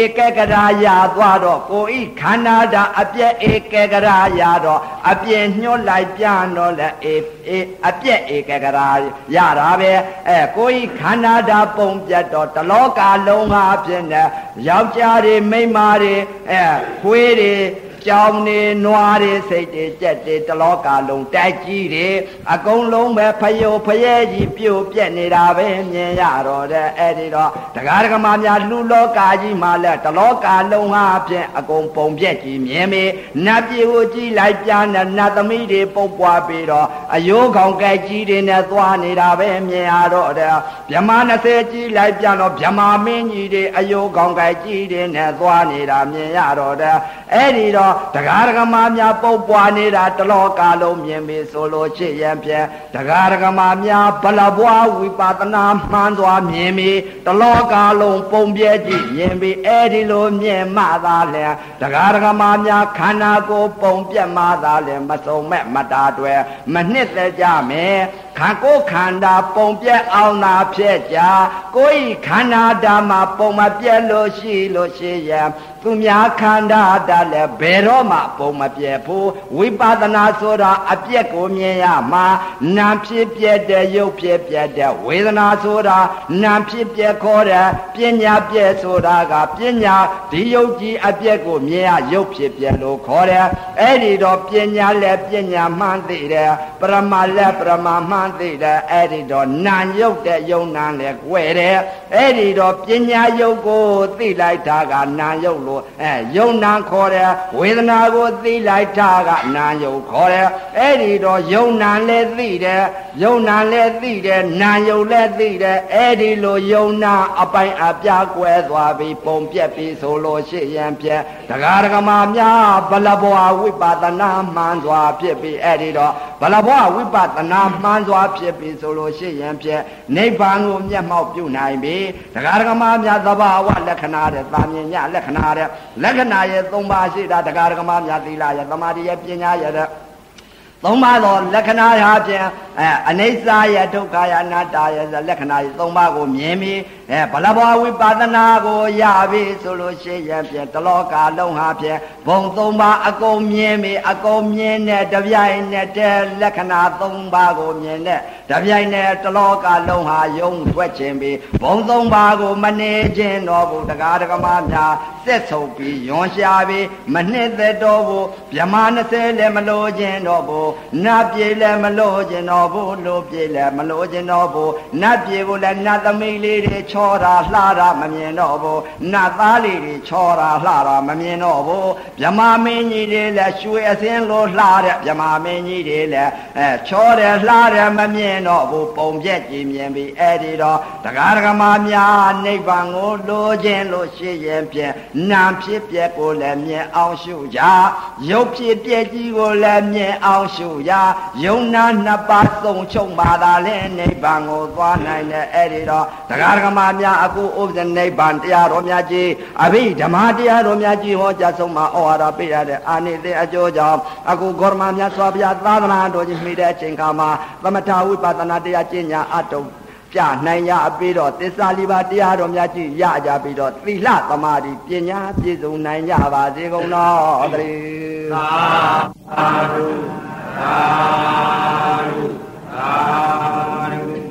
Speaker 2: ဧကကရာယာသွားတော့ကိုဤခန္ဓာဓာအပြက်ဧကကရာယာတော့အပြက်ညွှန်လိုက်ပြန်တော့လေဧအပြက်ဧကကရာရတာပဲအဲကိုဤခန္ဓာဓာပုံပြတ်တော့တလောကလုံးဟာဖြစ်နေယောက်ျားတွေမိန်းမတွေအဲခွေးတွေ ကြောင်နေနွားတွေစိတ်တွေကြက်တွေတလောကလုံးတိုက်ကြီးတွေအကုန်လုံးပဲဖယိုဖယဲကြီးပြိုပြက်နေတာပဲမြင်ရတော့တဲ့အဲ့ဒီတော့တရားဓမ္မများလူလောကကြီးမှာလဲတလောကလုံးဟာဖြင့်အကုန်ပုံပြက်ကြီးမြင်ပြီနတ်ပြေကိုကြည့်လိုက်ပြန်တဲ့နတ်သမီးတွေပုတ်ပွားပြီးတော့အယိုးခေါင်ကဲကြီးတွေနဲ့သွားနေတာပဲမြင်ရတော့တဲ့ဗြဟ္မာ20ကြည့်လိုက်ပြန်တော့ဗြဟ္မာမင်းကြီးတွေအယိုးခေါင်ကဲကြီးတွေနဲ့သွားနေတာမြင်ရတော့တဲ့အဲ့ဒီတော့တရားဓမ္မများပုတ်ပွားနေတာတလောကလုံးမြင်ပြီဆိုလို့ချစ်ရန်ဖြင့်တရားဓမ္မများဘလဘွားဝိပဿနာမှန်သွားမြင်ပြီတလောကလုံးပုံပြဲကြည့်မြင်ပြီအဲ့ဒီလိုမြင်မှသာလဲတရားဓမ္မများခန္ဓာကိုယ်ပုံပြက်မှသာလဲမစုံမဲ့မတာတွယ်မနှစ်သက်ကြမယ် ခန္ကိုခန္ဓာပုံပြက်အောင်သာဖြစ်ကြကိုယ်ဤခန္ဓာဓမ္မပုံမပြက်လို့ရှိလို့ရှိရန်သူများခန္ဓာတလည်းဘယ်တော့မှပုံမပြက်ဘူးဝိပဿနာဆိုတာအပြက်ကိုမြင်ရမှာနာဖြစ်ပြက်တဲ့ရုပ်ဖြစ်ပြက်တဲ့ဝေဒနာဆိုတာနာဖြစ်ပြက်ခေါ်တဲ့ပညာပြက်ဆိုတာကပညာဒီရုပ်ကြီးအပြက်ကိုမြင်ရရုပ်ဖြစ်ပြက်လို့ခေါ်တယ်အဲ့ဒီတော့ပညာလည်းပညာမှန်သိတယ်ပရမလည်းပရမမှန်သိတယ်အဲ့ဒီတော့နာရုပ်တဲ့ယုံနာလည်း꿰တယ်အဲ့ဒီတော့ပညာရုပ်ကိုသိလိုက်တာကနာရုပ်လို့အဲယုံနာခေါ်တယ်ဝေဒနာကိုသိလိုက်တာကနာယုံခေါ်တယ်အဲ့ဒီတော့ယုံနာလည်းသိတယ်ယုံနာလည်းသိတယ်နာယုံလည်းသိတယ်အဲ့ဒီလိုယုံနာအပိုင်အပြားကွဲသွားပြီးပုံပြက်ပြီးဆိုလို့ရှိရင်ပြက်တရားဓမ္မများဘလဘွားဝိပဿနာမှန်စွာဖြစ်ပြီးအဲ့ဒီတော့ဘလဘွားဝိပဿနာမှန်စွာဖြစ်ပြီးဆိုလို့ရှိရင်ပြက်နိဗ္ဗာန်ကိုမျက်မှောက်ပြုနိုင်ပြီတရားဓမ္မများသဘာဝလက္ခဏာတဲ့တာမြင်ညလက္ခဏာတဲ့လက္ခဏာရဲ့၃ပါးရှိတာတရားဓမ္မများသီလရဲ့သမာဓိရဲ့ပညာရဲ့သုံးပါးသောလက္ခဏာဟာဖြင့်အဲအနိစ္စယဒုက္ခယအနတ္တယဆိုလက္ခဏာကြီးသုံးပါးကိုမြင်ပြီး အဲဘလဘောဝိပါဒနာကိုရပြီဆိုလို့ရှိရင်ဖြင့်တလောကလုံးဟာဖြင့်ဘုံသုံးပါးအကုန်မြင်ပြီးအကုန်မြင်တဲ့တပြိုင်နဲ့တည်းလက္ခဏာသုံးပါးကိုမြင်တဲ့တပြိုင်နဲ့တလောကလုံးဟာယုံထွက်ခြင်းပြီးဘုံသုံးပါးကိုမနေခြင်းတော့ဘူးတရားဓမ္မများဆက်ဆုပ်ပြီးယွန်ရှာပြီးမနှစ်သက်တော့ဘူးဗြဟ္မာ20လည်းမလို့ခြင်းတော့ဘူးနတ်ပြည်လည်းမလို့ခြင်းတော့ဘူးလူပြည်လည်းမလို့ခြင်းတော့ဘူးနတ်ပြည်ကိုလည်းနတ်သမီးလေးတွေချောတာလှတာမမြင်တော့ဘူးနတ်သားလေးတွေချောတာလှတာမမြင်တော့ဘူးဗြဟ္မာမင်းကြီးတွေလည်းရွှေအစင်းလိုလှတဲ့ဗြဟ္မာမင်းကြီးတွေလည်းအဲချောတယ်လှတယ်မမြင်တော့ဘူးပုံပြက်ကြည်မြင်ပြီးအဲ့ဒီတော့တရားဓမ္မများနိဗ္ဗာန်ကိုလိုခြင်းလို့ရှိရင်ဖြင့်နာဖြစ်ပြက်ကိုလည်းမြင်အောင်ရှုကြရုပ်ဖြစ်ပြက်ကြီးကိုလည်းမြင်အောင်ရှုကြယုံနာနှစ်ပါးစုံချုပ်ပါသာလဲနိဗ္ဗာန်ကိုသွားနိုင်တဲ့အဲ့ဒီတော့တရားဓမ္မများအခုဥပဇနိဗ္ဗာန်တရားတော်များကြီးအဘိဓမ္မတရားတော်များကြီးဟောကြားဆုံးမှာဩဝါဒပေးရတဲ့အာနိသင်အကျိုးကြောင့်အခုဂေါရမများစွာဘုရားသာသနာတော်ကြီးမိတဲ့အချိန်ခါမှာသမထဝိပဿနာတရားကျင့်ညာအတုပြနိုင်ရပြီးတော့သစ္စာလေးပါးတရားတော်များကြည့်ရကြပြီးတော့သီလသမာဓိပညာပြည့်စုံနိုင်ကြပါစေကုန်တော်တည်းသာဓုသာဓုသာ